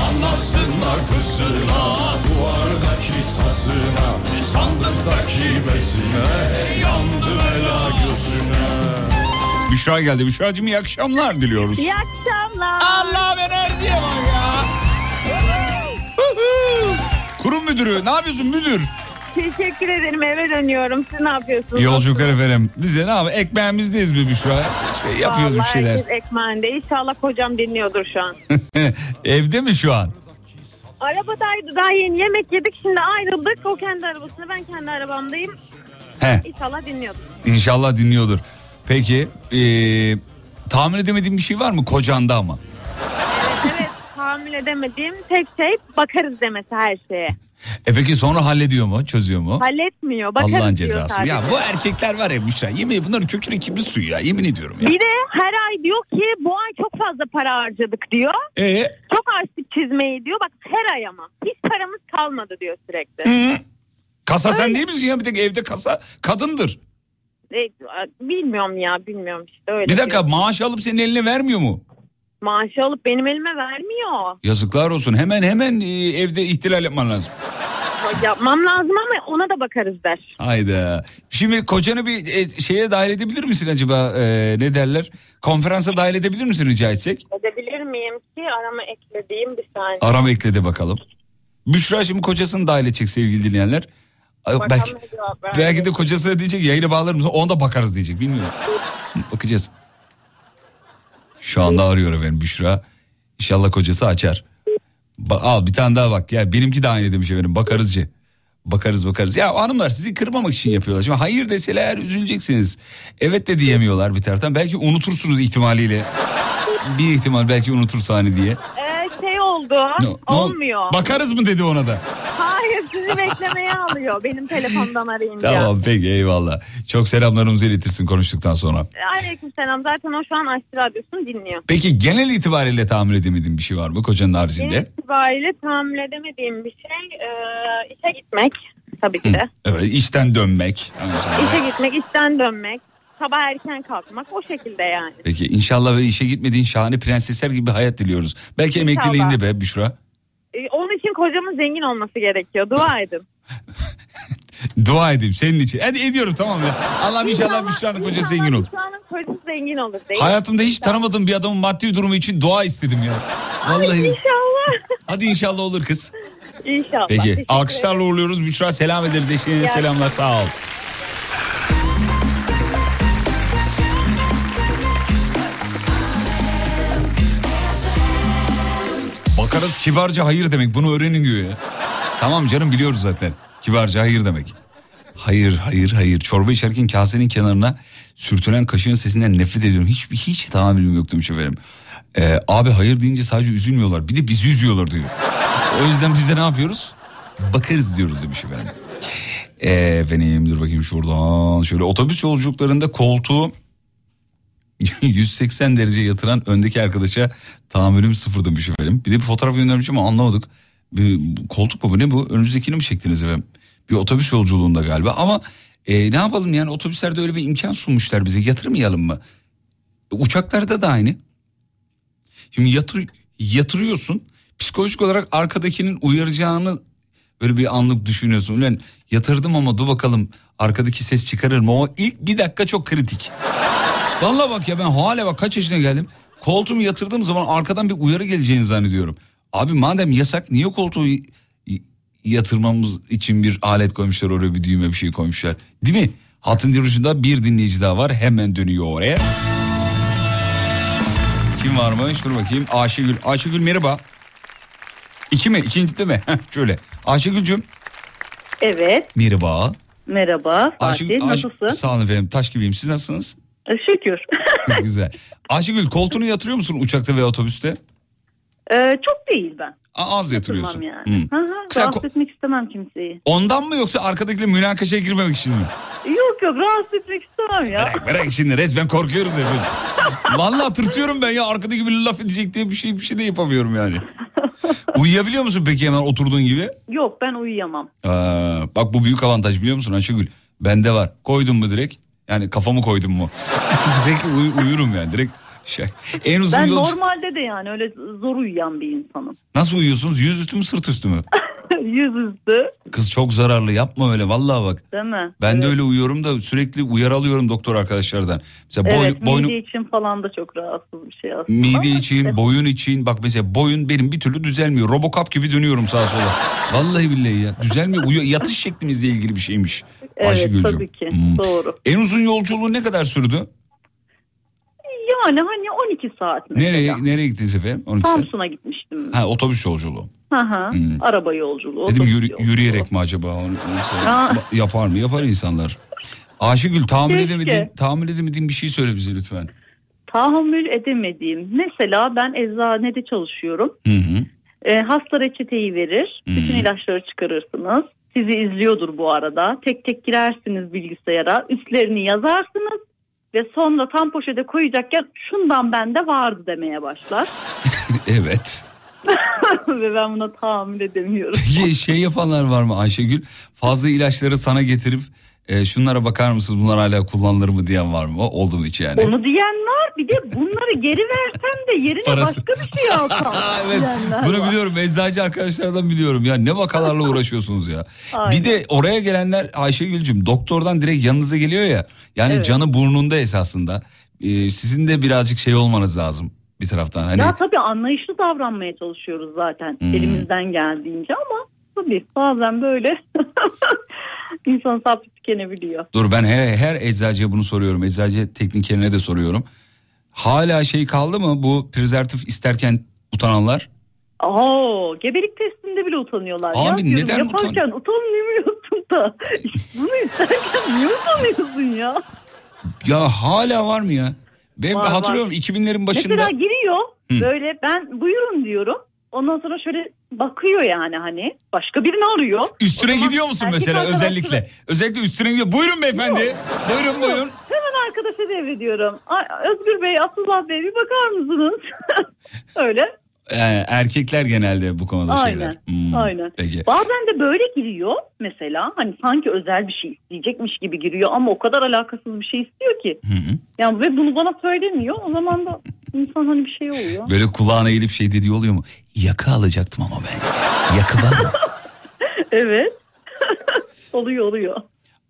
Anasına kızına Duvardaki sazına Sandıktaki besine Yandım ela gözüne Büşra geldi. Büşra'cığım iyi akşamlar diliyoruz. İyi akşamlar. Allah enerjiye bak ya. Kurum müdürü ne yapıyorsun müdür? Teşekkür ederim eve dönüyorum. Siz ne yapıyorsunuz? Yolculuklar efendim. Biz de ne yapalım ekmeğimizdeyiz bir Büşra. İşte yapıyoruz bir Vallahi şeyler. herkes ekmeğinde. İnşallah kocam dinliyordur şu an. [LAUGHS] Evde mi şu an? Arabadaydı daha yeni yemek yedik şimdi ayrıldık. O kendi arabasında ben kendi arabamdayım. He, İnşallah dinliyordur. inşallah dinliyordur. Peki ee, tahmin edemediğim bir şey var mı kocanda ama? Evet tahammül edemediğim tek şey bakarız demesi her şeye. E peki sonra hallediyor mu? Çözüyor mu? Halletmiyor. Bakarız Allah'ın cezası. sadece. Ya bu erkekler var ya Büşra. Yemin bunların köküne kibrit suyu ya. Yemin ediyorum ya. Bir de her ay diyor ki bu ay çok fazla para harcadık diyor. E Çok açtık çizmeyi diyor. Bak her ay ama. Hiç paramız kalmadı diyor sürekli. Hı. Kasa sen değil misin ya? Bir tek evde kasa kadındır. E, bilmiyorum ya bilmiyorum işte öyle. Bir dakika diyor. maaş alıp senin eline vermiyor mu? Maaşı alıp benim elime vermiyor. Yazıklar olsun. Hemen hemen e, evde ihtilal yapman lazım. Yapmam lazım ama ona da bakarız der. Hayda. Şimdi kocanı bir e, şeye dahil edebilir misin acaba? E, ne derler? Konferansa dahil edebilir misin rica etsek? Edebilir miyim ki arama eklediğim bir saniye. Arama ekledi bakalım. Büşra şimdi kocasını dahil edecek sevgili dinleyenler. Bakalım Belki, belki de kocası diyecek yayına bağlar mısın? Ona da bakarız diyecek bilmiyorum. [LAUGHS] Bakacağız. Şu anda arıyor efendim Büşra. İnşallah kocası açar. Ba- al bir tane daha bak ya benimki de aynı demiş efendim bakarızcı. Bakarız bakarız. Ya hanımlar sizi kırmamak için yapıyorlar. Şimdi hayır deseler üzüleceksiniz. Evet de diyemiyorlar bir taraftan. Belki unutursunuz ihtimaliyle. Bir ihtimal belki unutursa hani diye. Şey oldu. Ne ol- olmuyor. Bakarız mı dedi ona da. Hayır sizi beklemeye alıyor benim telefondan arayınca. Tamam peki eyvallah. Çok selamlarımızı iletirsin konuştuktan sonra. Aleyküm selam. Zaten o şu an Açtı Radyosu'nu dinliyor. Peki genel itibariyle tahammül edemediğin bir şey var mı kocanın haricinde? Benim itibariyle tahammül edemediğim bir şey e, işe gitmek tabii ki de. Evet işten dönmek. İşe gitmek, işten dönmek, sabah erken kalkmak o şekilde yani. Peki inşallah ve işe gitmediğin şahane prensesler gibi bir hayat diliyoruz. Belki İnşallah. emekliliğinde be Büşra. E, onun için kocamın zengin olması gerekiyor. Dua edin. [LAUGHS] Dua edeyim senin için. Hadi ediyorum tamam ya. Allah'ım inşallah Büşra'nın kocası zengin olur. Büşra'nın kocası zengin olur değil? Hayatımda hiç tanımadığım bir adamın maddi durumu için dua istedim ya. Vallahi. İnşallah. Hadi inşallah olur kız. İnşallah. Peki alkışlarla uğurluyoruz. Büşra selam ederiz eşine selamlar sağ ol. Bakarız kibarca hayır demek bunu öğrenin diyor ya. Tamam canım biliyoruz zaten. Kibarca hayır demek. Hayır hayır hayır. Çorba içerken kasenin kenarına sürtünen kaşığın sesinden nefret ediyorum. Hiç, hiç tahammülüm yok demiş efendim. Ee, abi hayır deyince sadece üzülmüyorlar. Bir de bizi üzüyorlar diyor. O yüzden biz de ne yapıyoruz? Bakarız diyoruz demiş efendim. Ee, efendim dur bakayım şuradan. Şöyle otobüs yolculuklarında koltuğu [LAUGHS] 180 derece yatıran öndeki arkadaşa tahammülüm sıfır demiş efendim. Bir de bir fotoğraf göndermiş ama anlamadık. Bir, koltuk mu bu ne bu? Önünüzdekini mi çektiniz efendim? Bir otobüs yolculuğunda galiba ama e, ne yapalım yani otobüslerde öyle bir imkan sunmuşlar bize yatırmayalım mı? E, uçaklarda da aynı. Şimdi yatır, yatırıyorsun psikolojik olarak arkadakinin uyaracağını böyle bir anlık düşünüyorsun. Ulan yatırdım ama dur bakalım arkadaki ses çıkarır mı? O ilk bir dakika çok kritik. Vallahi bak ya ben hala bak kaç yaşına geldim. Koltuğumu yatırdığım zaman arkadan bir uyarı geleceğini zannediyorum. Abi madem yasak niye koltuğu yatırmamız için bir alet koymuşlar oraya bir düğme bir şey koymuşlar. Değil mi? Hatın ucunda bir dinleyici daha var hemen dönüyor oraya. Kim varmış dur bakayım Ayşegül. Ayşegül merhaba. İki mi? İkinci de mi? Şöyle. Ayşegül'cüm Evet, merhaba. merhaba Fatih, Ayşe- nasılsın? Sağ olun efendim taş gibiyim siz nasılsınız? E, Şükür. [LAUGHS] Güzel. Ayşegül koltuğunu yatırıyor musun uçakta veya otobüste? Ee, çok değil ben. A- Az yatırıyorsun. Yani. Hı. Hı hı, Sen rahatsız ko- etmek istemem kimseyi. Ondan mı yoksa arkadakiyle münakaşaya girmemek için mi? Yok yok rahatsız etmek istemem ya. Bırak bırak şimdi resmen korkuyoruz hepimiz. [LAUGHS] Vallahi tırsıyorum ben ya arkadaki bir laf edecek diye bir şey bir şey de yapamıyorum yani. Uyuyabiliyor musun peki hemen oturduğun gibi? Yok ben uyuyamam. Aa, bak bu büyük avantaj biliyor musun Ayşegül? Bende var. Koydun mu direkt? Yani kafamı koydum mu? [LAUGHS] direkt uy- uyurum yani direkt. Şey, en uzun Ben yolcu... normalde de yani öyle zor uyuyan bir insanım. Nasıl uyuyorsunuz? Yüz üstü mü sırt üstü mü? [LAUGHS] Yüzüstü Kız çok zararlı yapma öyle vallahi bak. değil mi? Ben evet. de öyle uyuyorum da sürekli uyarı alıyorum doktor arkadaşlardan. Mesela boy, Evet boynu, mide için falan da çok rahatsız bir şey aslında. mide için, işte boyun için bak mesela boyun benim bir türlü düzelmiyor. Robocop gibi dönüyorum sağa sola. Vallahi billahi ya düzelmiyor. Uyu, yatış şeklimizle ilgili bir şeymiş. Evet Ayşegül'cüm. tabii ki Hmm. doğru. En uzun yolculuğu ne kadar sürdü? Yani hani 12 saat mesela. Nereye nereye gittiniz efendim? 12 saat. Samsun'a gitmiştim. Ha otobüs yolculuğu. Hı hı. Hmm. Araba yolculuğu. Dedim yürü- yolculuğu. yürüyerek mi acaba? Onu, yapar mı? Yapar insanlar. Ayşegül tahammül Keşke. edemediğin, tahammül edemediğin bir şey söyle bize lütfen. Tahammül edemediğim. Mesela ben eczanede çalışıyorum. Hı hı. E, hasta reçeteyi verir. Bütün ilaçları çıkarırsınız. Sizi izliyordur bu arada. Tek tek girersiniz bilgisayara. Üstlerini yazarsınız. Ve sonra tam poşete koyacakken şundan bende vardı demeye başlar. [LAUGHS] evet. [LAUGHS] ve ben buna tahammül edemiyorum. [LAUGHS] Şey yapanlar var mı Ayşegül? Fazla ilaçları sana getirip e, şunlara bakar mısınız bunlar hala kullanılır mı diyen var mı? Oldu mu hiç yani? Onu diyen var. Bir de bunları geri versem de yerine Parası. başka bir şey alsam. [LAUGHS] evet bunu var. biliyorum eczacı arkadaşlardan biliyorum ya ne vakalarla uğraşıyorsunuz ya. Aynen. Bir de oraya gelenler Ayşegül'cüm doktordan direkt yanınıza geliyor ya yani Evet. canı burnunda esasında Ee, sizin de birazcık şey olmanız lazım bir taraftan hani Ya tabii anlayışlı davranmaya çalışıyoruz zaten Hmm. elimizden geldiğince ama tabii bazen böyle [LAUGHS] insan sabrı tükenebiliyor. dur ben her, her eczacıya bunu soruyorum eczacı teknikerine de soruyorum. Hala şey kaldı mı bu prezervatif isterken utananlar? Oo, gebelik testinde bile utanıyorlar. Abi ya, diyorum, neden Yaparken utanmıyorsun da [LAUGHS] bunu isterken niye utanıyorsun ya? Ya hala var mı ya? Ben Var, hatırlıyorum var. 2000'lerin başında. Mesela giriyor Hı. böyle ben buyurun diyorum. Ondan sonra şöyle bakıyor yani hani başka birini arıyor. Üstüne gidiyor musun mesela arkadaşları- özellikle? Özellikle üstüne gidiyor. Buyurun beyefendi. Buyurun buyurun. Hemen arkadaşa devrediyorum. Özgür Bey, Abdullah Bey bir bakar mısınız? [LAUGHS] Öyle. Ee, erkekler genelde bu konuda şeyler. Aynen. Hmm, Aynen. Peki. Bazen de böyle giriyor mesela hani sanki özel bir şey isteyecekmiş gibi giriyor ama o kadar alakasız bir şey istiyor ki. Yani ve bunu bana söylemiyor. O zaman da insan hani bir şey oluyor. Böyle kulağına eğilip şey dediği oluyor mu? Yakı alacaktım ama ben. Yakı var mı? [LAUGHS] evet. [LAUGHS] oluyor oluyor.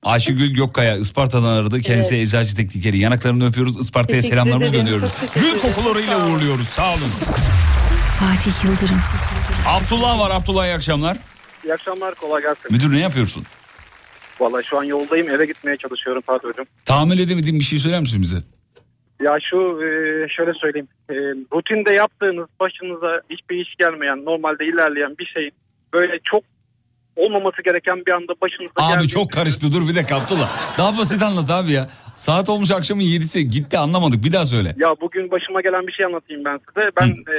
Ayşegül Gökkaya Isparta'dan aradı. Kendisi eczacı teknikeri. Yanaklarını öpüyoruz. Isparta'ya selamlarımızı teşekkür Gül kokularıyla uğurluyoruz. Sağ olun. Fatih Yıldırım. Abdullah var. Abdullah iyi akşamlar. İyi akşamlar kolay gelsin. Müdür ne yapıyorsun? Vallahi şu an yoldayım eve gitmeye çalışıyorum Fatih Hocam. Tahammül edemediğin bir şey söyler misin bize? Ya şu e, şöyle söyleyeyim. E, rutinde yaptığınız başınıza hiçbir iş gelmeyen normalde ilerleyen bir şeyin böyle çok olmaması gereken bir anda başınıza Abi geldiği- çok karıştı dur bir dakika Abdullah. Daha basit anlat abi ya. Saat olmuş akşamın yedisi gitti anlamadık bir daha söyle. Ya bugün başıma gelen bir şey anlatayım ben size. Ben e,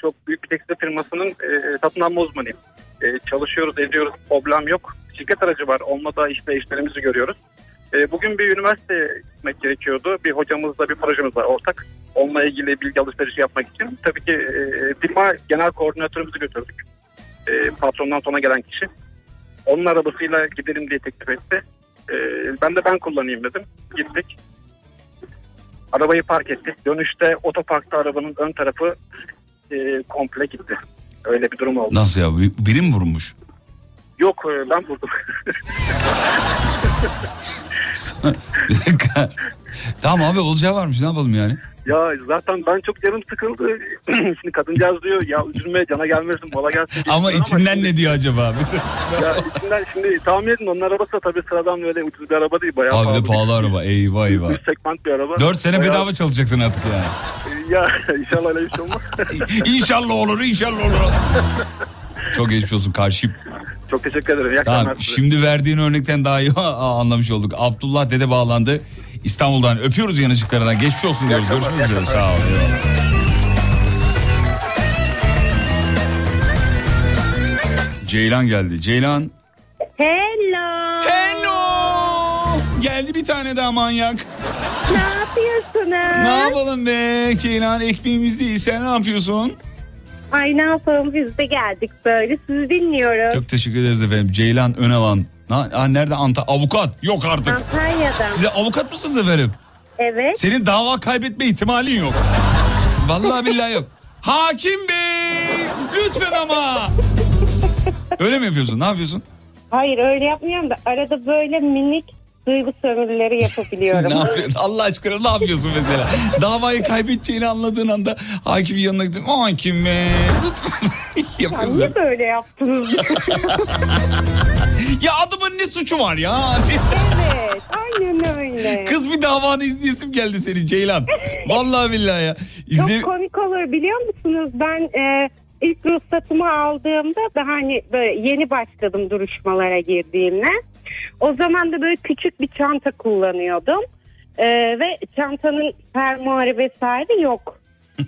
çok büyük bir tekstil firmasının e, satın alma uzmanıyım. E, çalışıyoruz, ediyoruz, problem yok. Şirket aracı var, olmada işte işlerimizi görüyoruz. E, bugün bir üniversiteye gitmek gerekiyordu. Bir hocamızla bir projemiz var ortak. Onunla ilgili bilgi alışverişi yapmak için. Tabii ki e, firma genel koordinatörümüzü götürdük. E, patrondan sonra gelen kişi. Onun arabasıyla gidelim diye teklif etti. E, ben de ben kullanayım dedim. Gittik. Arabayı park ettik. Dönüşte otoparkta arabanın ön tarafı e, komple gitti. Öyle bir durum oldu. Nasıl ya bir- biri mi vurmuş? Yok e, ben vurdum. [LAUGHS] [LAUGHS] Tamam abi olacağı varmış ne yapalım yani? Ya zaten ben çok canım sıkıldı. [CLEARS THROAT] şimdi kadıncağız diyor ya üzülme cana gelmesin mola gelsin. Ama içinden şimdi- ne diyor acaba? [LAUGHS] Ya içinden şimdi tahmin edin onun arabası da tabii sıradan böyle ucuz bir araba değil. Bayağı Abi de pahalı araba eyvah eyvah. Üst segment bir araba. 4 sene Bayağı- bedava çalışacaksın artık yani. [LAUGHS] Ya inşallah öyle bir şey olmaz. [LAUGHS] İnşallah olur inşallah olur. Çok geçmiş olsun karşıyım. çok teşekkür ederim. İyi Tamam şimdi verdiğin örnekten daha iyi anlamış olduk. Abdullah dede bağlandı. İstanbul'dan öpüyoruz yanıcıklarından. Geçmiş olsun diyoruz. Görüşmek üzere. Sağ ol. eyvallah. Ceylan geldi. Ceylan. Hello. Hello. Geldi bir tane daha manyak. Ne yapıyorsunuz? Ne yapalım be Ceylan ekmeğimiz değil. Sen ne yapıyorsun? Ay ne yapalım biz de geldik böyle sizi dinliyoruz. Çok teşekkür ederiz efendim. Ceylan Önalan. Na, ha, nerede Anta? Avukat. Yok artık. Antalya'dan. Size avukat mısınız efendim? Evet. Senin dava kaybetme ihtimalin yok. Vallahi billahi yok. [LAUGHS] Hakim bey lütfen ama. Öyle mi yapıyorsun? Ne yapıyorsun? Hayır öyle yapmıyorum da arada böyle minik duygu sömürüleri yapabiliyorum. [LAUGHS] ne yapıyorsun? Allah aşkına ne yapıyorsun mesela? Davayı kaybedeceğini anladığın anda hakimin yanına gidip hakim bey lütfen Ya [LAUGHS] yapıyorsun. niye böyle yaptınız? Ya adamın ne suçu var ya? evet aynen öyle. Kız bir davanı izleyesim geldi senin Ceylan. [LAUGHS] Vallahi billahi ya. İzle... Çok komik olur biliyor musunuz? Ben e, ilk ruhsatımı aldığımda daha hani böyle yeni başladım duruşmalara girdiğimde. O zaman da böyle küçük bir çanta kullanıyordum. E, ve çantanın fermuarı vesaire yok.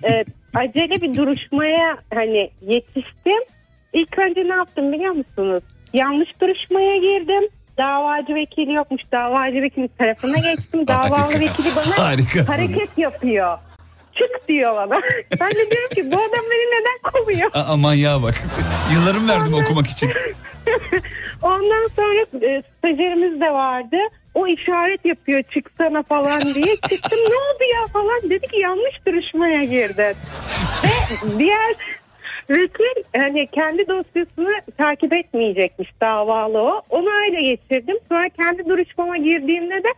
E, [LAUGHS] acele bir duruşmaya hani yetiştim. İlk önce ne yaptım biliyor musunuz? Yanlış duruşmaya girdim. Davacı vekili yokmuş. Davacı vekili tarafına geçtim. [LAUGHS] Davalı vekili bana Harikasın. hareket yapıyor. Çık diyor bana. [LAUGHS] Ben de diyorum ki bu adam beni neden kovuyor? Aa, manyağa bak. Yıllarımı verdim okumak için. [LAUGHS] Ondan sonra e, stajyerimiz de vardı. O işaret yapıyor çıksana falan diye. Çıktım ne oldu ya falan. Dedi ki yanlış duruşmaya girdin. Ve diğer vekil hani kendi dosyasını takip etmeyecekmiş davalı o. Onu öyle geçirdim. Sonra kendi duruşmama girdiğimde de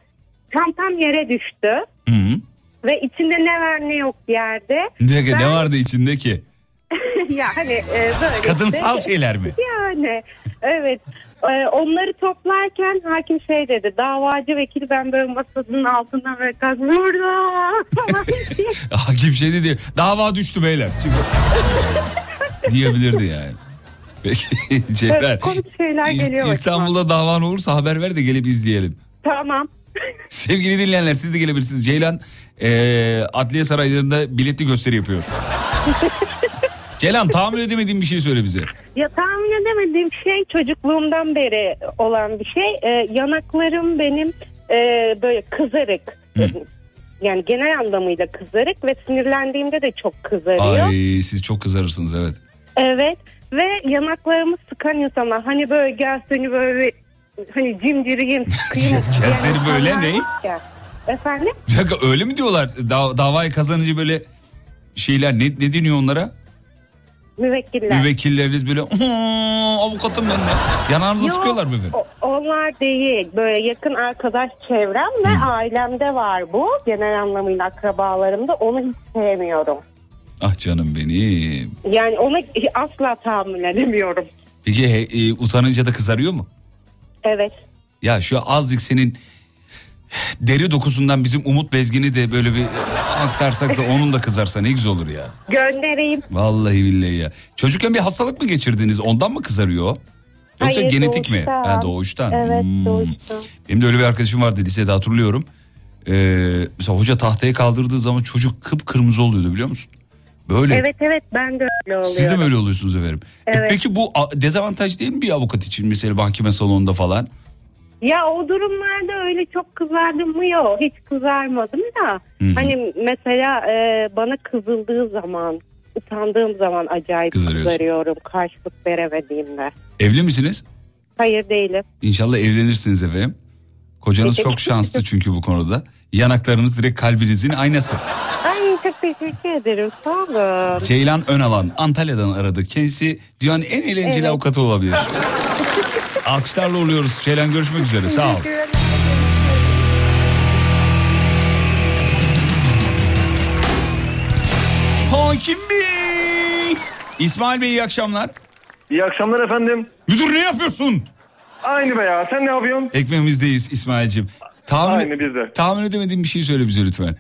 çantam yere düştü. Hı -hı. Ve içinde ne var ne yok yerde. Ne, Ben- ne vardı içinde ki? [LAUGHS] ya hani e, böyle Kadınsal işte- şeyler mi? Yani evet. E, onları toplarken hakim şey dedi. Davacı vekili ben böyle masanın altından böyle diye. [LAUGHS] Hakim şey dedi. Dava düştü beyler. Çık. [LAUGHS] Diyebilirdi yani. Peki Cevher. Evet, komik şeyler İst- geliyor başıma. İstanbul'da davan olursa haber ver de gelip izleyelim. Tamam. Sevgili dinleyenler siz de gelebilirsiniz. Ceylan eee Adliye Sarayları'nda biletli gösteri yapıyor. [LAUGHS] Ceylan tahammül edemediğin bir şey söyle bize. Ya tahmin edemediğim şey çocukluğumdan beri olan bir şey. E, yanaklarım benim e, böyle kızarık. Yani genel anlamıyla kızarık ve sinirlendiğimde de çok kızarıyor. Ay siz çok kızarırsınız evet. Evet ve yanaklarımı sıkan insanlar hani böyle gel seni böyle hani cimciriyim sıkayım. [LAUGHS] Gel seni böyle ne? Efendim? Bir dakika öyle mi diyorlar? Da- davayı kazanınca böyle şeyler ne, ne deniyor onlara? Müvekkiller. Müvekkilleriniz böyle "Hı, avukatım ben de. Yanağınızı Yok, sıkıyorlar mı efendim? o- onlar değil. Böyle yakın arkadaş çevrem ve ailemde var bu. Genel anlamıyla akrabalarımda. Onu hiç sevmiyorum. Ah canım benim. Yani ona asla tahammül edemiyorum. Peki e, utanınca da kızarıyor mu? Evet. Ya şu azıcık senin deri dokusundan bizim Umut Bezgin'i de böyle bir aktarsak da onun da kızarsa ne güzel olur ya. Göndereyim. Vallahi billahi ya. Çocukken bir hastalık mı geçirdiniz? Ondan mı kızarıyor? Yoksa Hayır, genetik mi? doğuştan. Ha doğuştan. Evet Hmm. doğuştan. Benim de öyle bir arkadaşım vardı lisede hatırlıyorum. Ee, mesela hoca tahtaya kaldırdığı zaman çocuk kıpkırmızı oluyordu biliyor musun? Böyle. Evet evet ben de öyle oluyorum. Siz de mi öyle oluyorsunuz efendim? E Evet. peki bu dezavantaj değil mi bir avukat için mesela mahkeme salonunda falan? Ya o durumlarda öyle çok kızardım mı yok. Hiç kızarmadım da. Hı hı. Hani mesela e, bana kızıldığı zaman, utandığım zaman acayip kızarıyorum karşılık veremediğimde. Evli misiniz? Hayır değilim. İnşallah evlenirsiniz efendim. Kocanız çok şanslı çünkü bu konuda. Yanaklarınız direkt kalbinizin aynası. Ay teşekkür ederim. Sağ olun. Ceylan Önalan Antalya'dan aradı. Kendisi dünyanın en eğlenceli Evet. avukatı olabilir. [LAUGHS] Alkışlarla oluyoruz. Ceylan görüşmek üzere. Sağ ol. Hakim Bey. İsmail Bey iyi akşamlar. İyi akşamlar efendim. Müdür ne yapıyorsun? Aynı be ya. Sen ne yapıyorsun? Ekmeğimizdeyiz İsmail'cim. Tahmin, Aynı biz de. tahmin edemediğim bir şey söyle bize lütfen.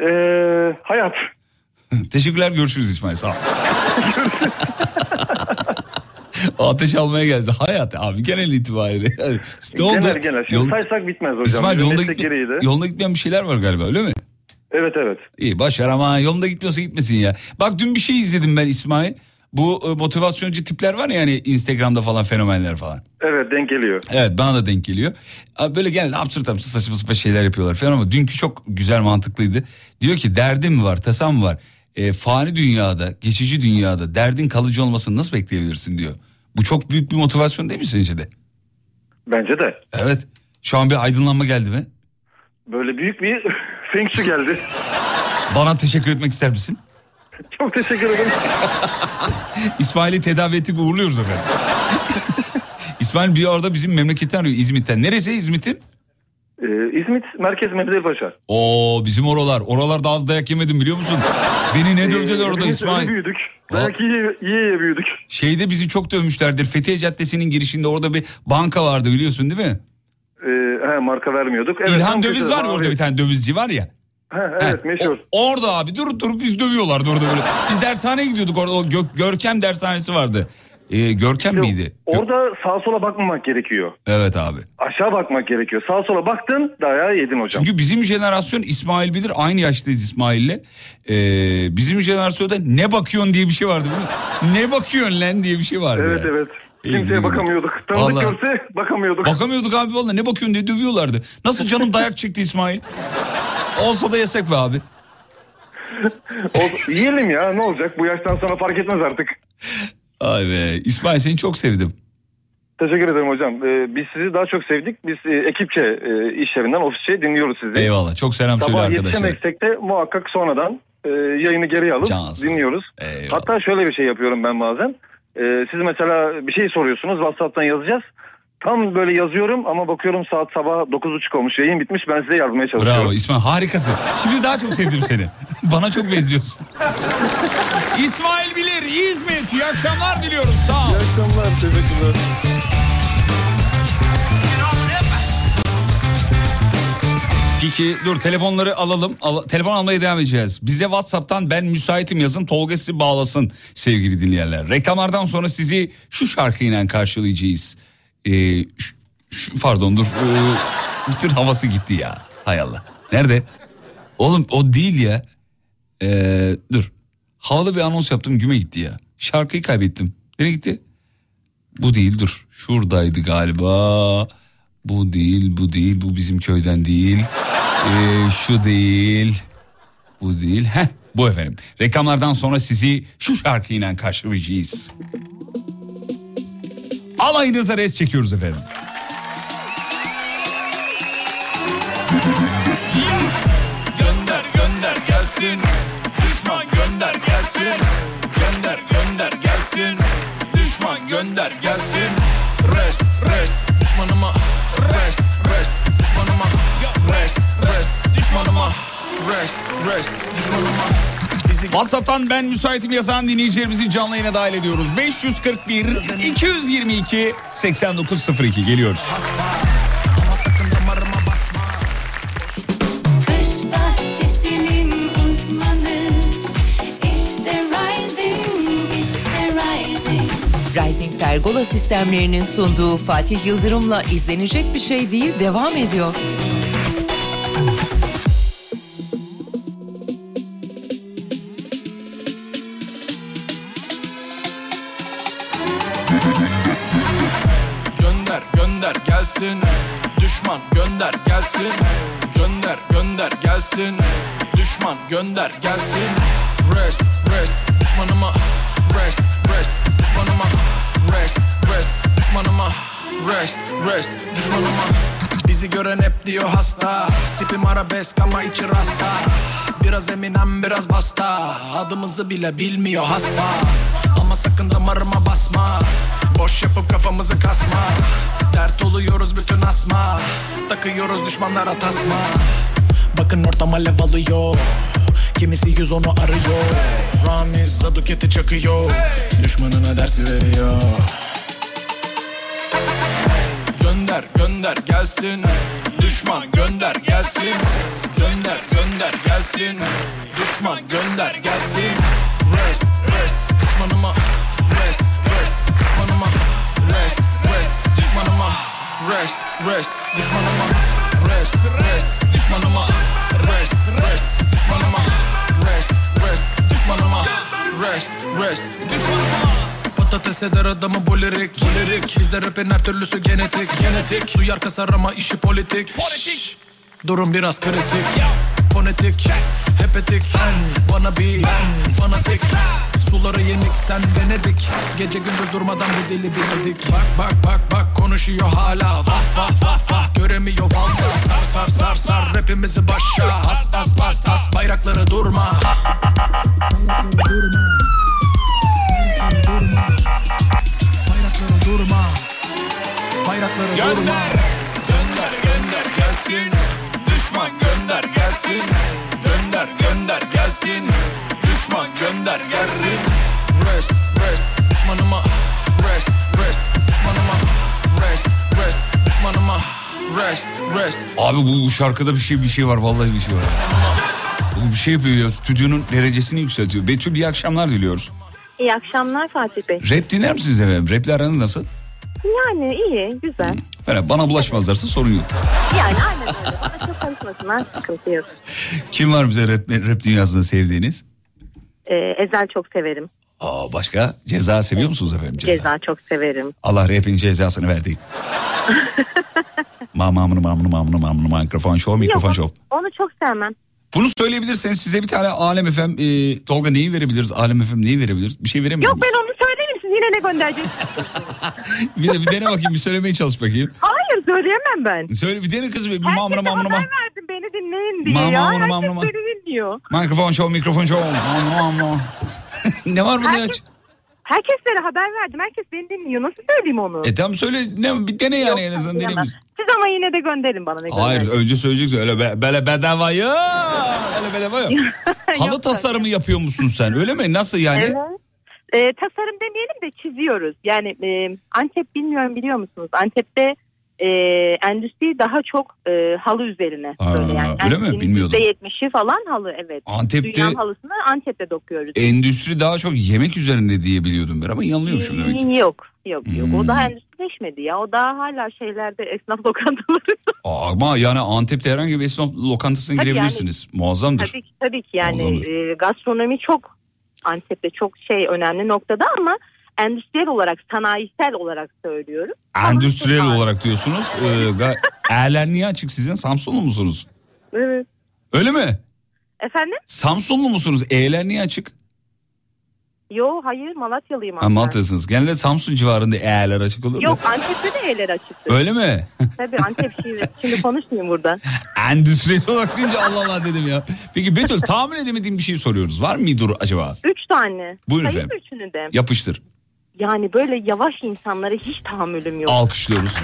Ee, hayat. [LAUGHS] Teşekkürler görüşürüz İsmail sağ ol. [LAUGHS] Ateş almaya geldi. Hayat abi genel itibariyle. [LAUGHS] ne oldu? Genel genel. Şimdi Yol- saysak bitmez hocam. İsmail meslek gitme, yolunda gitmeyen bir şeyler var galiba öyle mi? Evet evet. İyi başar ama yolunda gitmiyorsa gitmesin ya. Bak dün bir şey izledim ben İsmail. Bu e, motivasyoncu tipler var ya hani Instagram'da falan fenomenler falan. Evet denk geliyor. Evet bana da denk geliyor. Abi Böyle genelde absürt absürt saçma sapan şeyler yapıyorlar falan ama dünkü çok güzel mantıklıydı. Diyor ki derdin mi var tasam mı var? E, fani dünyada geçici dünyada derdin kalıcı olmasını nasıl bekleyebilirsin diyor. Bu çok büyük bir motivasyon değil mi sence de? Bence de. Evet. Şu an bir aydınlanma geldi mi? Böyle büyük bir [LAUGHS] feng geldi. Bana teşekkür etmek ister misin? [LAUGHS] Çok teşekkür ederim. [LAUGHS] İsmail'i tedavi ettik uğurluyoruz efendim. [LAUGHS] İsmail bir orada bizim memleketten arıyor İzmit'ten. Neresi İzmit'in? Ee, İzmit Merkez Mevzipaşa. Oo bizim oralar. Oralarda az dayak yemedim biliyor musun? Beni ne dövdüler orada öyle İsmail. büyüdük. Belki yiye yiye yiye büyüdük. Şeyde bizi çok dövmüşlerdir. Fethiye Caddesi'nin girişinde orada bir banka vardı biliyorsun değil mi? Ee, he, marka vermiyorduk. Evet, İlhan tam Döviz var ya orada bir tane dövizci var ya. Evet meşhur. Orada abi durup durup biz dövüyorlardı orada böyle. Biz dershaneye gidiyorduk orada o Gö- Görkem dershanesi vardı. Ee, Görkem miydi? Orada sağa sola bakmamak gerekiyor. Evet abi. Aşağı bakmak gerekiyor. Sağa sola baktın dayağı yedin hocam. Çünkü bizim jenerasyon İsmail bilir aynı yaştayız İsmail'le. Ee, bizim jenerasyonda ne bakıyorsun diye bir şey vardı. ne bakıyorsun lan diye bir şey vardı. Evet yani. evet. Kimseye bakamıyorduk. Tanıdık Vallahi. görse bakamıyorduk. Bakamıyorduk abi valla ne bakıyorsun diye dövüyorlardı. Nasıl canım dayak çekti İsmail? Olsa da yesek be abi. O, yiyelim ya ne olacak bu yaştan sonra fark etmez artık. Ay be İsmail seni çok sevdim. Teşekkür ederim hocam. Ee, biz sizi daha çok sevdik. Biz e, ekipçe e, iş yerinden ofisçe dinliyoruz sizi. Eyvallah çok selam söyle Sabah arkadaşlar. yetişemezsek de muhakkak sonradan e, yayını geri alıp Cansınız. dinliyoruz. Eyvallah. Hatta şöyle bir şey yapıyorum ben bazen. E, siz mesela bir şey soruyorsunuz WhatsApp'tan yazacağız. Tam böyle yazıyorum ama bakıyorum saat sabah 9.30 olmuş yayın bitmiş ben size yazmaya çalışıyorum. Bravo İsmail harikasın. Şimdi daha çok sevdim seni. [LAUGHS] Bana çok benziyorsun. [LAUGHS] İsmail Bilir İzmit iyi akşamlar diliyoruz sağ ol. İyi akşamlar teşekkürler. Peki dur telefonları alalım. Al- telefon almaya devam edeceğiz. Bize WhatsApp'tan ben müsaitim yazın. Tolga sizi bağlasın sevgili dinleyenler. Reklamlardan sonra sizi şu şarkıyla karşılayacağız. Ee, şu- şu- pardon dur. Ee, bütün havası gitti ya. Hay Allah. Nerede? Oğlum o değil ya. Ee, dur. Havalı bir anons yaptım güme gitti ya. Şarkıyı kaybettim. Nereye gitti? Bu değil dur. Şuradaydı galiba. Bu değil, bu değil, bu bizim köyden değil. Ee, şu değil. Bu değil. Heh, bu efendim. Reklamlardan sonra sizi şu şarkıyla karşılayacağız. Alayınıza res çekiyoruz efendim. Gönder gönder gelsin Düşman gönder gelsin Gönder gönder gelsin Düşman gönder gelsin Rest rest düşmanıma düşmanıma Rest rest düşmanıma Bizi WhatsApp'tan ben müsaitim yazan dinleyicilerimizi canlı yayına dahil ediyoruz. 541 222 8902 geliyoruz. Rising Pergola sistemlerinin sunduğu Fatih Yıldırım'la izlenecek bir şey değil devam ediyor. Gönder gelsin. Düşman gönder gelsin. Gönder gönder gelsin. Düşman gönder gelsin. Rest rest düşmanıma. Rest rest düşmanıma. Rest rest düşmanıma. Rest rest düşmanıma. Bizi gören hep diyor hasta. Tipim arabesk ama içi rasta. Biraz eminem biraz basta. Adımızı bile bilmiyor hasba Ama sakın damarıma basma. Boş yapıp kafamızı kasma. Dert oluyoruz bütün asma. Takıyoruz düşmanlara tasma. Bakın ortam alev alıyor. Kimisi yüz onu arıyor. Ramiz Zaduket'i çakıyor. Düşmanına dersi veriyor. Gönder gönder gelsin. Düşman gönder gelsin. Gönder gönder gelsin. Düşman gönder gelsin. Rest rest. Düşmanıma Rest rest düşmanıma. Rest rest düşmanıma. Rest rest düşmanıma. Rest rest düşmanıma. Rest rest düşmanıma. Patates eder adamı bu lirik Lirik Bizde rapin her türlüsü genetik. Genetik. Duyar kasar ama işi politik. Politik. Durum biraz kritik. Fonetik. Hep etik. Sen bana bir Ben. Fanatik Suları yenik sen denedik Gece gündüz durmadan bu dili biledik Bak bak bak bak konuşuyor hala Vah vah vah vah göremiyor valla Sar sar sar sar rapimizi başa Has has has has bayrakları durma Bayrakları durma Bayrakları durma Gönder gönder gelsin Düşman gönder gelsin Gönder gönder gelsin Düşman gönder gelsin Rest rest düşmanıma Rest rest düşmanıma Rest rest düşmanıma Rest rest Abi bu, bu şarkıda bir şey bir şey var vallahi bir şey var. Bu bir şey yapıyor ya stüdyonun derecesini yükseltiyor. Betül iyi akşamlar diliyoruz. İyi akşamlar Fatih Bey. Rap dinler misiniz efendim? Rap'le aranız nasıl? Yani iyi, güzel. Efendim, bana bulaşmazlarsa sorun yok. Yani aynen öyle. Bana çok konuşmasınlar, sıkıntı yok. Kim var bize rap, rap dünyasında sevdiğiniz? Ee, Ezel çok severim. Aa, başka? Ceza seviyor musunuz efendim? Ceza. Ceza çok severim. Allah rap'in cezasını verdi. [LAUGHS] Mamamını mamını mamını mamını mikrofon show mikrofon Yok, show. Onu çok sevmem. Bunu söyleyebilirseniz size bir tane Alem FM e, Tolga neyi verebiliriz? Alem FM neyi verebiliriz? Bir şey veremiyor Yok ben onu söyleyeyim siz yine ne göndereceksiniz? [LAUGHS] Bir, de, bir dene bakayım bir söylemeye çalış bakayım. Hayır söyleyemem ben. Söyle bir dene kızım. Bir mamına mamına mamına. Dinleyin diye Mama, ya. Herkes mama, mama. beni dinliyor. Mikrofon show mikrofon show. Mamına mamına. ne var bunda ya? Herkes, herkeslere haber verdim. Herkes beni dinliyor. Nasıl söyleyeyim onu? E tamam söyle ne, bir dene yani en azından deneyimiz. Siz ama yine de gönderin bana. Ne Hayır gönderin. önce söyleyeceksin öyle be, böyle bedava ya. Öyle bedava ya. [LAUGHS] Halı tasarımı yapıyor musun sen öyle mi? Nasıl yani? Evet. Ee, tasarım demeyelim de çiziyoruz. Yani e, Antep bilmiyorum biliyor musunuz? Antep'te e, endüstri daha çok e, halı üzerine. Aa, böyle yani. öyle mi? Bilmiyordum. %70'i falan halı evet. Antep'te- Dünyanın halısını Antep'te dokuyoruz. Endüstri daha çok yemek üzerine diye biliyordum ben ama yanılıyormuşum demek ki. Yok yok yok. Hmm. O daha endüstrileşmedi ya. O daha hala şeylerde esnaf lokantaları. [LAUGHS] Ama yani Antep'te herhangi bir esnaf lokantasına Tabii girebilirsiniz. Muazzamdır. tabii ki tabii ki yani e, gastronomi çok Antep'te çok şey önemli noktada ama endüstriyel olarak sanayisel olarak söylüyorum. Endüstriyel olarak diyorsunuz. Ee, Eğerler niye açık sizin? Samsunlu musunuz? Evet. Öyle mi? Efendim? Samsunlu musunuz? Eğerler niye açık? Yo hayır Malatyalıyım Ha. Malatya'sınız. Genelde Samsun civarında eğerler açık olur da. Yok Antep'te de evler açıktır. Öyle mi? [LAUGHS] Tabii Antep şimdi, şimdi konuşmayayım burada. Endüstriyel olarak deyince Allah Allah dedim ya. Peki Betül tahmin edemediğim bir şey soruyoruz. Var mıdır acaba? Üç tane. Buyurun Sayın efendim. üçünü de. Yapıştır. Yani böyle yavaş insanlara hiç tahammülüm yok. Alkışlıyoruz.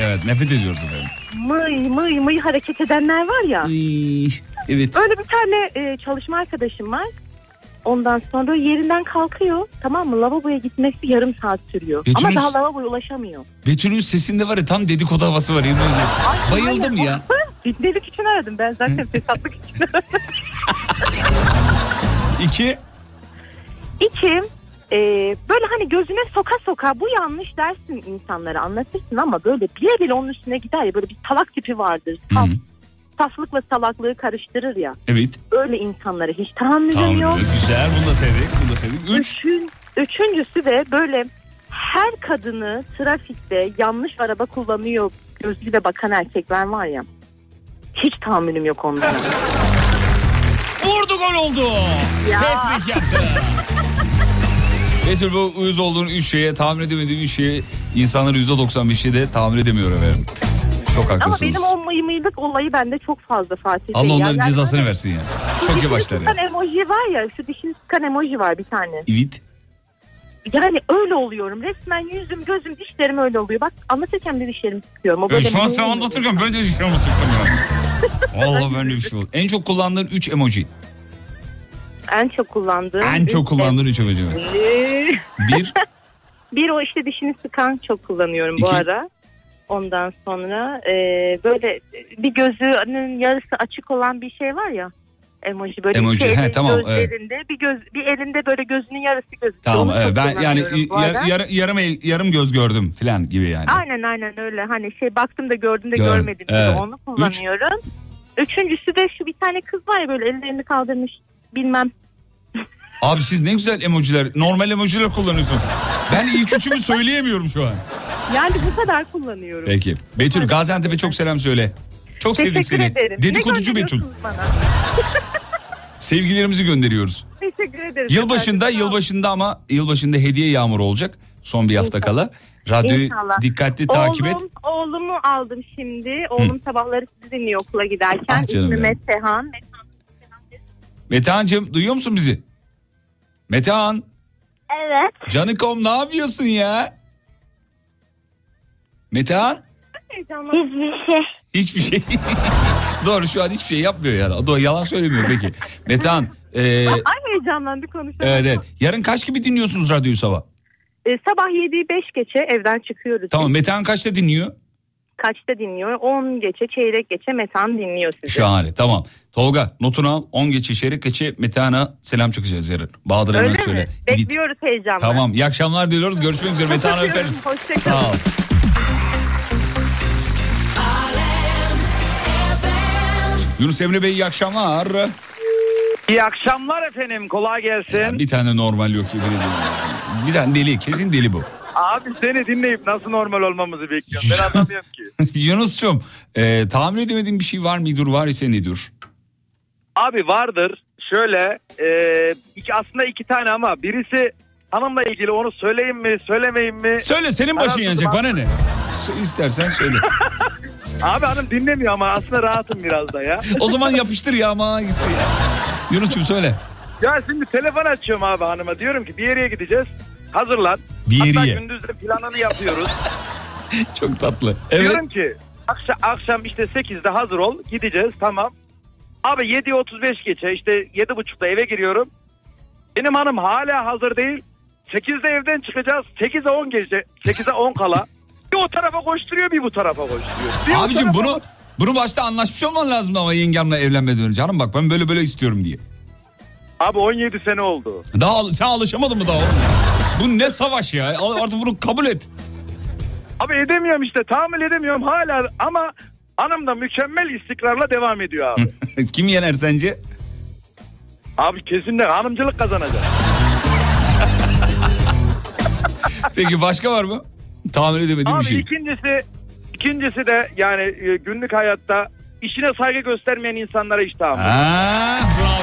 Evet nefret ediyoruz efendim. Mıy mıy mıy hareket edenler var ya. evet. Öyle bir tane e, çalışma arkadaşım var. Ondan sonra yerinden kalkıyor. Tamam mı? Lavaboya gitmesi yarım saat sürüyor. Ama Betül'ün- daha lavaboya ulaşamıyor. Betül'ün sesinde var ya tam dedikodu havası var. yemin. Bayıldım ya. Fitnelik için aradım. Ben zaten fesatlık için [LAUGHS] aradım. İki. İki, e, böyle hani gözüne soka soka bu yanlış dersin insanlara anlatırsın ama böyle bile bile onun üstüne gider ya böyle bir salak tipi vardır. Saf, saflıkla salaklığı karıştırır ya. Evet. Öyle insanlara hiç tahammülüm Tamam yok. güzel bunu da sevdik. Bunu da sevdik. Üç. Üçün, üçüncüsü de böyle her kadını trafikte yanlış araba kullanıyor gözüyle bakan erkekler var ya. Hiç tahammülüm yok onlara. Vurdu gol oldu. Ya. Hat-trick yaptı. Betül bu uyuz olduğun üç şeye tahmin edemediğin üç şeye insanların yüzde 95'i de tahmin edemiyor efendim. Çok Ama haklısınız. benim o mıymıylık olayı bende çok fazla Fatih Bey. Allah onların Yani cezasını böyle versin ya. şu Çok yavaşlar ya. emoji var ya şu dişini sıkan emoji var bir tane. Evet. Yani öyle oluyorum. Resmen yüzüm, gözüm, dişlerim öyle oluyor. Bak anlatırken de dişlerimi sıkıyorum. O böyle şu an sen anlatırken ben de dişlerimi sıktım ya. [LAUGHS] Vallahi ben de bir şey oldu. En çok kullandığın 3 emoji. En çok kullandığım. En çok üç- kullandığın 3 emoji. Ee, Bir. Bir o işte dişini sıkan çok kullanıyorum bu İki. ara. Ondan sonra e, böyle bir gözünün yarısı açık olan bir şey var ya. Emoji böyle Emoji, iki elin he, tamam, evet. gözlerinde bir göz bir elinde böyle gözünün yarısı gözüküyor. Tamam Onu evet, ben yani yar- yarım el, yarım göz gördüm falan gibi yani. Aynen aynen öyle hani şey baktım da gördüm de Gör- görmedim evet. onu kullanıyorum. Üçüncüsü de şu bir tane kız var ya böyle ellerini kaldırmış bilmem. Abi siz ne güzel emojiler, normal emojiler kullanıyorsun. Ben ilk üçümü söyleyemiyorum şu an. Yani bu kadar kullanıyorum. Peki. Betül Gaziantep'e çok selam söyle. Çok sevdik seni. ederim. Dedikoducu Betül. [LAUGHS] Sevgilerimizi gönderiyoruz. Teşekkür ederim. Yılbaşında, yılbaşında ama yılbaşında hediye yağmuru olacak. Son bir hafta kala. Radyoyu İnşallah. dikkatli takip et. Oğlum, Oğlumu aldım şimdi. Oğlum sabahları sizi dinliyor okula giderken. Ah İsmi benim. Metehan. Metehan'cığım duyuyor musun bizi? Metehan, Evet. Canikom ne yapıyorsun ya? Metehan? Hiçbir şey. Hiçbir şey. [LAUGHS] Doğru şu an hiçbir şey yapmıyor yani. Doğru yalan söylemiyor peki. Metehan, e, [LAUGHS] Ay heyecanlandı konuşalım. evet, evet. Yarın kaç gibi dinliyorsunuz radyoyu sabah? Ee, sabah 7'yi 5 geçe evden çıkıyoruz. Tamam Metehan kaçta dinliyor? Kaçta dinliyor? 10 geçe çeyrek geçe Metan dinliyor sizi. Şahane tamam. Tolga notunu al 10 geçe çeyrek geçe Metehan'a selam çakacağız yarın. Bahadır hemen Öyle söyle. mi? İlit. Bekliyoruz heyecanla. Tamam iyi akşamlar diliyoruz. Görüşmek üzere Metehan'a öperiz. Hoşçakalın. Sağ ol. Yunus Emre Bey iyi akşamlar. İyi akşamlar efendim kolay gelsin. Bir tane normal yok. Bir tane deli kesin deli bu. Abi seni dinleyip nasıl normal olmamızı bekliyorum ben anlamıyorum ki. [LAUGHS] Yunus'cum e, tahmin edemediğin bir şey var mıdır var ise nedir? Abi vardır şöyle e, iki, aslında iki tane ama birisi hanımla ilgili onu söyleyeyim mi söylemeyeyim mi? Söyle senin başın yanacak bana ne? İstersen söyle. [LAUGHS] Abi hanım dinlemiyor ama aslında rahatım biraz da ya. [LAUGHS] o zaman yapıştır ya ama hangisi ya? Yunus'cum söyle. Ya şimdi telefon açıyorum abi hanıma diyorum ki bir yere gideceğiz hazırlan. Bir Hatta yere. gündüz de planını yapıyoruz. [LAUGHS] Çok tatlı. Evet. Diyorum ki akşam, akşam işte 8'de hazır ol gideceğiz tamam. Abi 7.35 geçe işte 7.30'da eve giriyorum. Benim hanım hala hazır değil. 8'de evden çıkacağız. 8'e 10 gece 8'e 10 kala. [LAUGHS] Bir o tarafa koşturuyor bir bu tarafa koşturuyor. Bir o Abicim tarafa bunu bunu başta anlaşmış olman lazım ama yengemle evlenmeden önce. Hanım bak ben böyle böyle istiyorum diye. Abi 17 sene oldu. Daha al- sen alışamadın mı daha oğlum? Bu ne savaş ya? Artık bunu kabul et. Abi edemiyorum işte tahammül edemiyorum hala ama hanım da mükemmel istikrarla devam ediyor abi. [LAUGHS] Kim yener sence? abi kesinlikle hanımcılık kazanacak. [LAUGHS] Peki başka var mı? Tahmin edemediğim Abi bir şey. ikincisi ikincisi de yani e, günlük hayatta işine saygı göstermeyen insanlara hiç tahammül. Ha, bravo.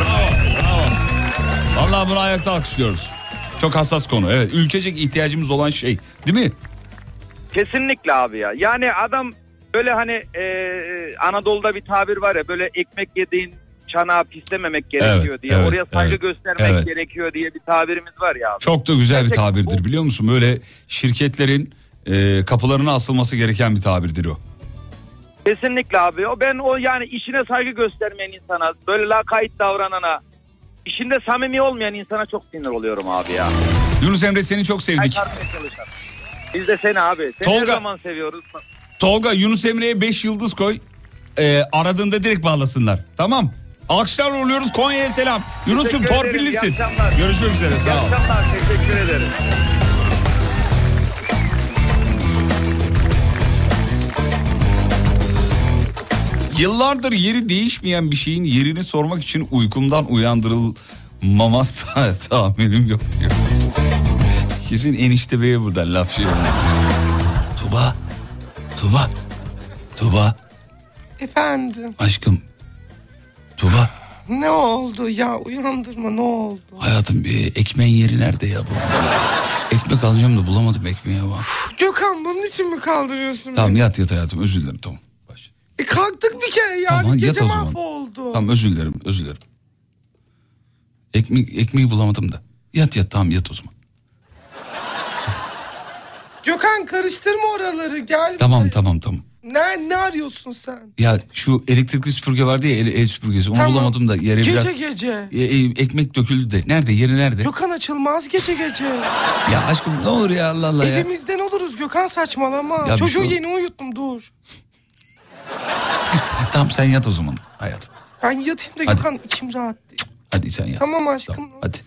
Bravo, bravo. Vallahi bunu ayakta alkışlıyoruz. Çok hassas konu. Evet, ülkecek ihtiyacımız olan şey. Değil mi? Kesinlikle abi ya. Yani adam böyle hani e, Anadolu'da bir tabir var ya böyle ekmek yediğin çanağı pislememek gerekiyor Evet, diye. evet, Oraya saygı evet, göstermek evet. gerekiyor diye bir tabirimiz var ya. abi. Çok da güzel bir Gerçekten tabirdir biliyor musun? Böyle şirketlerin e, kapılarına asılması gereken bir tabirdir o. Kesinlikle abi. O ben o yani işine saygı göstermeyen insana, böyle lakayt davranana, işinde samimi olmayan insana çok sinir oluyorum abi ya. Yunus Emre seni çok sevdik. Biz de seni abi. Seni Tolga- her zaman seviyoruz. Tolga Yunus Emre'ye 5 yıldız koy. E, aradığında direkt bağlasınlar. Tamam. Alkışlar uğurluyoruz Konya'ya selam. Yunus'cum torpillisin. iyi. Görüşmek üzere İyi sağ ol. akşamlar. Teşekkür ederim. Yıllardır yeri değişmeyen bir şeyin yerini sormak için uykumdan uyandırılmama tahammülüm yok diyor. Kesin enişte beye buradan laf şey. Tuba, Tuba, Tuba, Efendim aşkım. Tuba, ne oldu ya uyandırma ne oldu? hayatım bir ekmeğin yeri nerede ya bu? Ekmek alacağım da bulamadım ekmeği bak. Gökhan bunun için mi kaldırıyorsun Tamam beni? yat yat hayatım özür dilerim tamam. E, kalktık bir kere ya Tamam, gece mahvoldu. Tamam özür dilerim özür dilerim. Ekmek, ekmeği bulamadım da. Yat yat tamam yat o zaman. [LAUGHS] Gökhan karıştırma oraları gel. Tamam tamam tamam. Ne, ne arıyorsun sen? Ya şu elektrikli süpürge vardı ya el, el süpürgesi onu Tamam. bulamadım da yere Gece biraz gece. E, e, ekmek döküldü de. Nerede yeri nerede? Gökhan açılmaz gece gece. [LAUGHS] Ya aşkım ne olur ya Allah Allah ya. Evimizden oluruz Gökhan saçmalama. Ya Çocuğu şey- yeni uyuttum dur. [LAUGHS] Tamam sen yat o zaman hayatım. Ben yatayım da Hadi. Gökhan içim rahat değil. Hadi sen yat. Tamam aşkım. Hadi.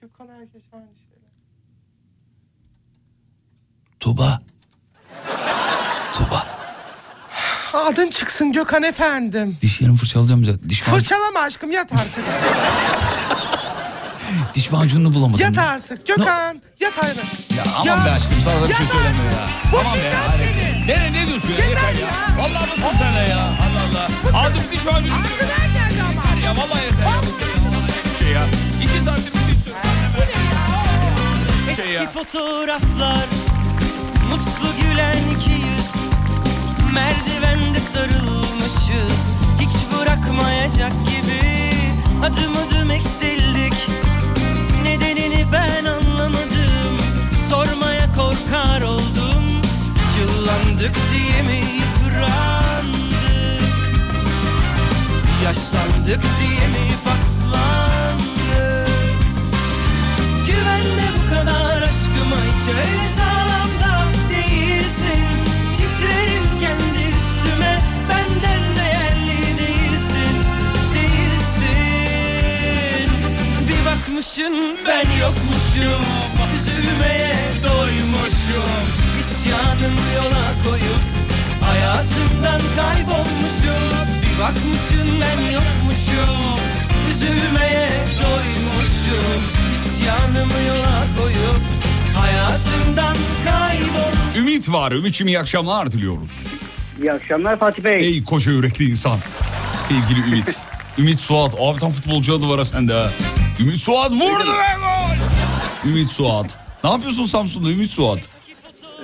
Gökhan herkes aynı şey. Tuba. Tuba. Adın çıksın Gökhan efendim. Dişlerimi fırçalayacağım zaten. Diş, mac- Fırçalama aşkım yat artık. [LAUGHS] diş macununu bulamadım. yat ya. artık Gökhan. Yat ayrı. Ya aman be aşkım sana da bir şey Yat söyleme ya. Tamam be. Boşayacağım hadi. seni. Ne, ne diyorsun ya? Yeter, ya. Vallahi bıktım sana ya. Allah Allah. Aldım diş macunu istiyorum. Yeter ya. Vallahi yeter ya. Ya. Vallahi bir şey ya. İki santim bir istiyorum. Şey ya. Eski fotoğraflar Mutlu gülen iki yüz Merdivende sarılmışız Hiç bırakmayacak gibi Adım adım eksildik Nedenini ben anlamadım Sormaya korkar oldum Yıllandık diye mi yıprandık? Yaşlandık diye mi paslandık? Güvenme bu kadar aşkıma hiç öyle sağlam da değilsin. Titrerim kendi üstüme benden değerli değilsin Değilsin. Bir bakmışsın ben yokmuşum Üzülmeye doymuşum. İsyanım yola koyup Hayatımdan kaybolmuşum Bir bakmışın ben yokmuşum Üzülmeye doymuşum İsyanımı yola koyup Hayatımdan kaybol Ümit var. Ümit'ciğim iyi akşamlar diliyoruz. İyi akşamlar Fatih Bey. Ey koca yürekli insan. Sevgili Ümit. [LAUGHS] Ümit Suat. Abi tam futbolcu adı var ha sende ha. Ümit Suat vurdu ve gol. Ümit Suat. Ne yapıyorsun Samsun'da Ümit Suat?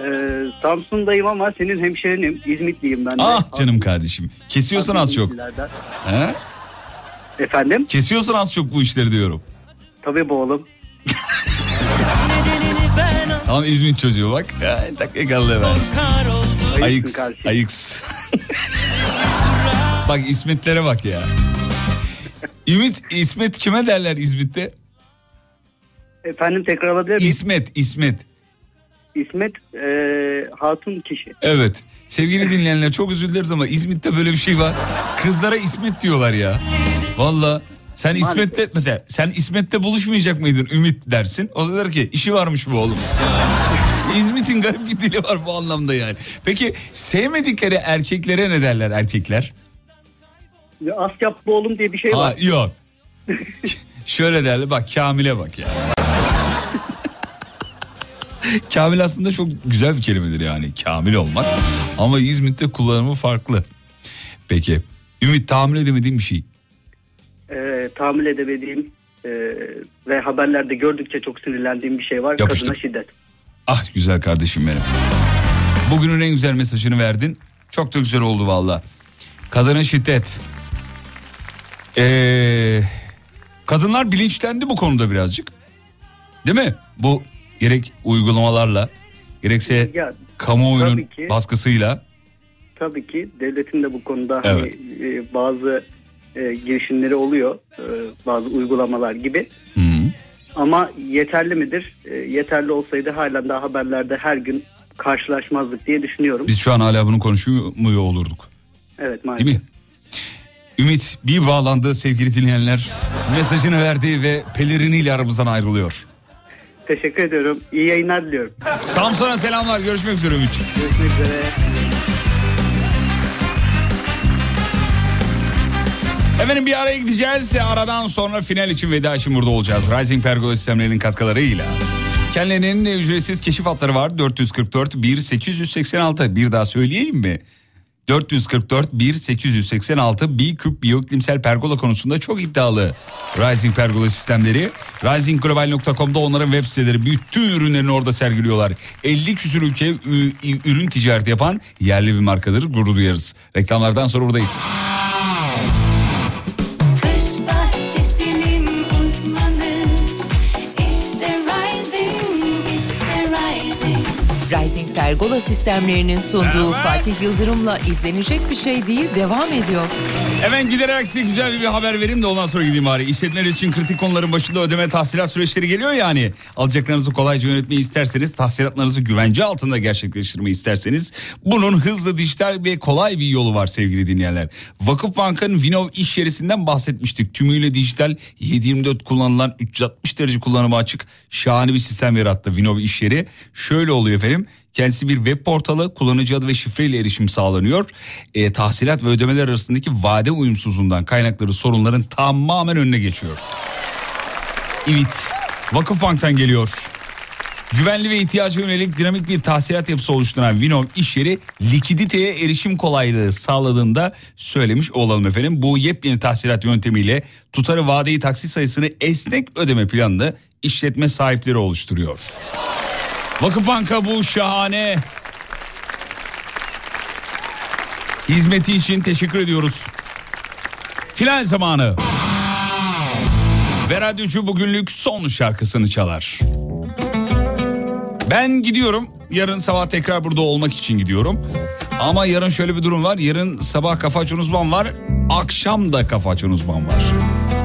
Ee, Samsun'dayım ama senin hemşerinim. İzmitliyim ben de. Ah canım kardeşim. Kesiyorsun az çok. İzmitlilerden. He? Efendim? Kesiyorsun az çok bu işleri diyorum. Tabii bu oğlum. Tamam İzmit çocuğu bak. Ya, tak yakaladı ben. Ayıks. Ayıks. bak İsmetlere bak ya. Ümit, İsmet kime derler İzmit'te? Efendim tekrar alabilir miyim? İsmet, İsmet. İsmet e, hatun kişi. Evet. Sevgili dinleyenler çok dileriz ama İzmit'te böyle bir şey var. Kızlara İsmet diyorlar ya. Valla. Sen İsmet'te mesela sen İsmet'te buluşmayacak mıydın Ümit dersin. O da der ki işi varmış bu oğlum. [LAUGHS] İzmit'in garip bir dili var bu anlamda yani. Peki sevmedikleri erkeklere ne derler erkekler? Ya, Asyap bu oğlum diye bir şey Ha, var. yok. [LAUGHS] Şöyle derler bak Kamil'e bak ya. [LAUGHS] Kamil aslında çok güzel bir kelimedir yani Kamil olmak. Ama İzmit'te kullanımı farklı. Peki Ümit tahammül edemediğim bir şey. E, tahammül edemediğim e, ve haberlerde gördükçe çok sinirlendiğim bir şey var. Yapıştır. Kadına şiddet. Ah güzel kardeşim benim. Bugünün en güzel mesajını verdin. Çok da güzel oldu valla. Kadına şiddet. Ee, kadınlar bilinçlendi bu konuda birazcık. Değil mi? Bu gerek uygulamalarla gerekse Ya, kamuoyunun ki. baskısıyla. Tabii ki devletin de bu konuda Evet. hani, e, bazı e, girişimleri oluyor. E, bazı uygulamalar gibi. Ama yeterli midir? E, yeterli olsaydı halen daha haberlerde her gün karşılaşmazdık diye düşünüyorum. Biz şu an hala bunu konuşmuyor olurduk. Evet maalesef. Değil mi? Ümit bir bağlandı sevgili dinleyenler. Mesajını verdi ve peleriniyle aramızdan ayrılıyor. Teşekkür ediyorum. İyi yayınlar diliyorum. Samsun'a selamlar. Görüşmek üzere Ümit. Görüşmek üzere. Efendim bir araya gideceğiz. Aradan sonra final için veda için burada olacağız. Rising Pergola sistemlerinin katkılarıyla. Kendilerinin ücretsiz keşif hatları var. 444 1 886. Bir daha söyleyeyim mi? 444 1 886 bir küp biyoklimsel pergola konusunda çok iddialı. Rising Pergola sistemleri. Risingglobal.com'da onların web siteleri bütün ürünlerini orada sergiliyorlar. 50 küsur ülke ürün ticareti yapan yerli bir markadır. Gurur duyarız. Reklamlardan sonra buradayız. Rising Pergola sistemlerinin sunduğu Fatih Yıldırım'la izlenecek bir şey değil devam ediyor. Hemen giderek size güzel bir haber vereyim de ondan sonra gideyim bari. İşletmeler için kritik konuların başında ödeme tahsilat süreçleri geliyor yani. Alacaklarınızı kolayca yönetmeyi isterseniz, tahsilatlarınızı güvence altında gerçekleştirmeyi isterseniz bunun hızlı, dijital ve kolay bir yolu var sevgili dinleyenler. Vakıfbank'ın Vinov iş yerisinden bahsetmiştik. Tümüyle dijital 724 kullanılan 360 derece kullanıma açık şahane bir sistem yarattı Vinov iş yeri. Şöyle oluyor efendim. Kendisi bir web portalı kullanıcı adı ve şifreyle erişim sağlanıyor. E, tahsilat ve ödemeler arasındaki vade uyumsuzluğundan kaynakları sorunların tamamen önüne geçiyor. Evet Vakıfbank'tan geliyor. Güvenli ve ihtiyaca yönelik dinamik bir tahsilat yapısı oluşturan Vinov iş yeri likiditeye erişim kolaylığı sağladığında söylemiş olalım efendim. Bu yepyeni tahsilat yöntemiyle tutarı vadeyi taksit sayısını esnek ödeme planını işletme sahipleri oluşturuyor. Vakıfbank'a bu şahane hizmeti için teşekkür ediyoruz. Final zamanı. Ve radyocu bugünlük son şarkısını çalar. Ben gidiyorum. Yarın sabah tekrar burada olmak için gidiyorum. Ama yarın şöyle bir durum var. Yarın sabah kafa açan uzman var. Akşam da kafa açan uzman var.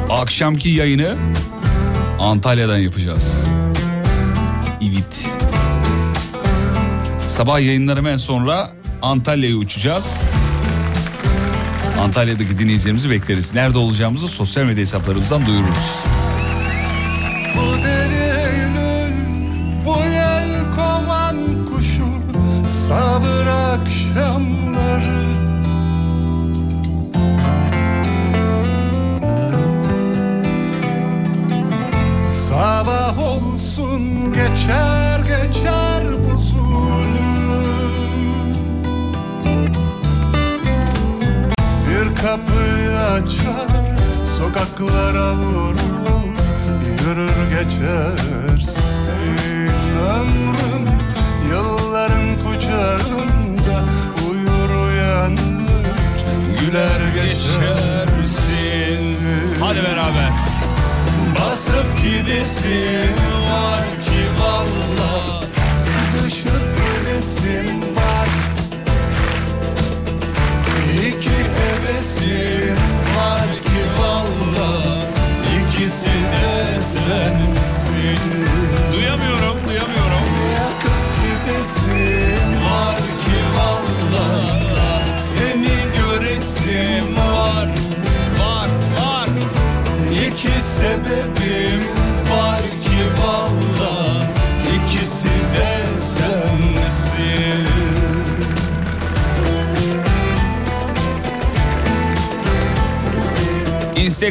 Akşamki yayını Antalya'dan yapacağız. Sabah yayınlarımdan sonra Antalya'ya uçacağız. Antalya'daki dinleyicilerimizi bekleriz. Nerede olacağımızı sosyal medya hesaplarımızdan duyururuz. Sabah olsun geçer kapıyı açar Sokaklara vurur Yürür geçersin Ömrüm yılların kucağında Uyur uyanır Güler geçersin. Hadi beraber. Basıp gidesin var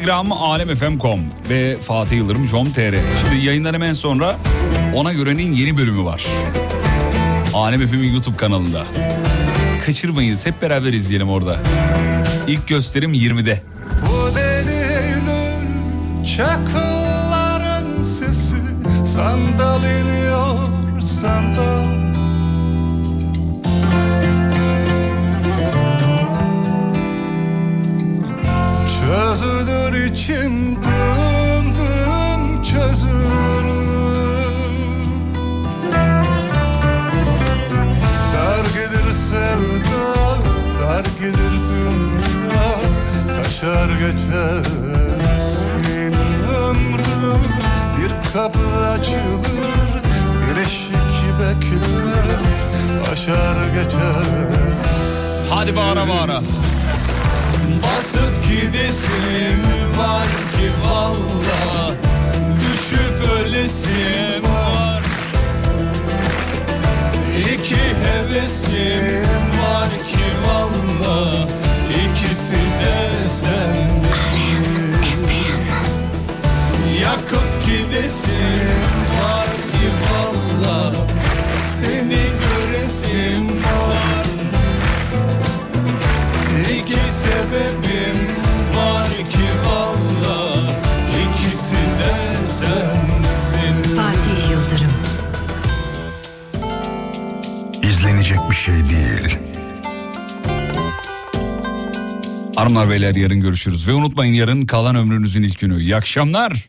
Instagram alemfm.com ve Fatih Yıldırım com.tr. Şimdi yayından hemen sonra Ona Göre'nin yeni bölümü var. Alem FM'in YouTube kanalında. Kaçırmayınız hep beraber izleyelim orada. İlk gösterim 20'de. görüşürüz. Ve unutmayın yarın kalan ömrünüzün ilk günü. İyi akşamlar.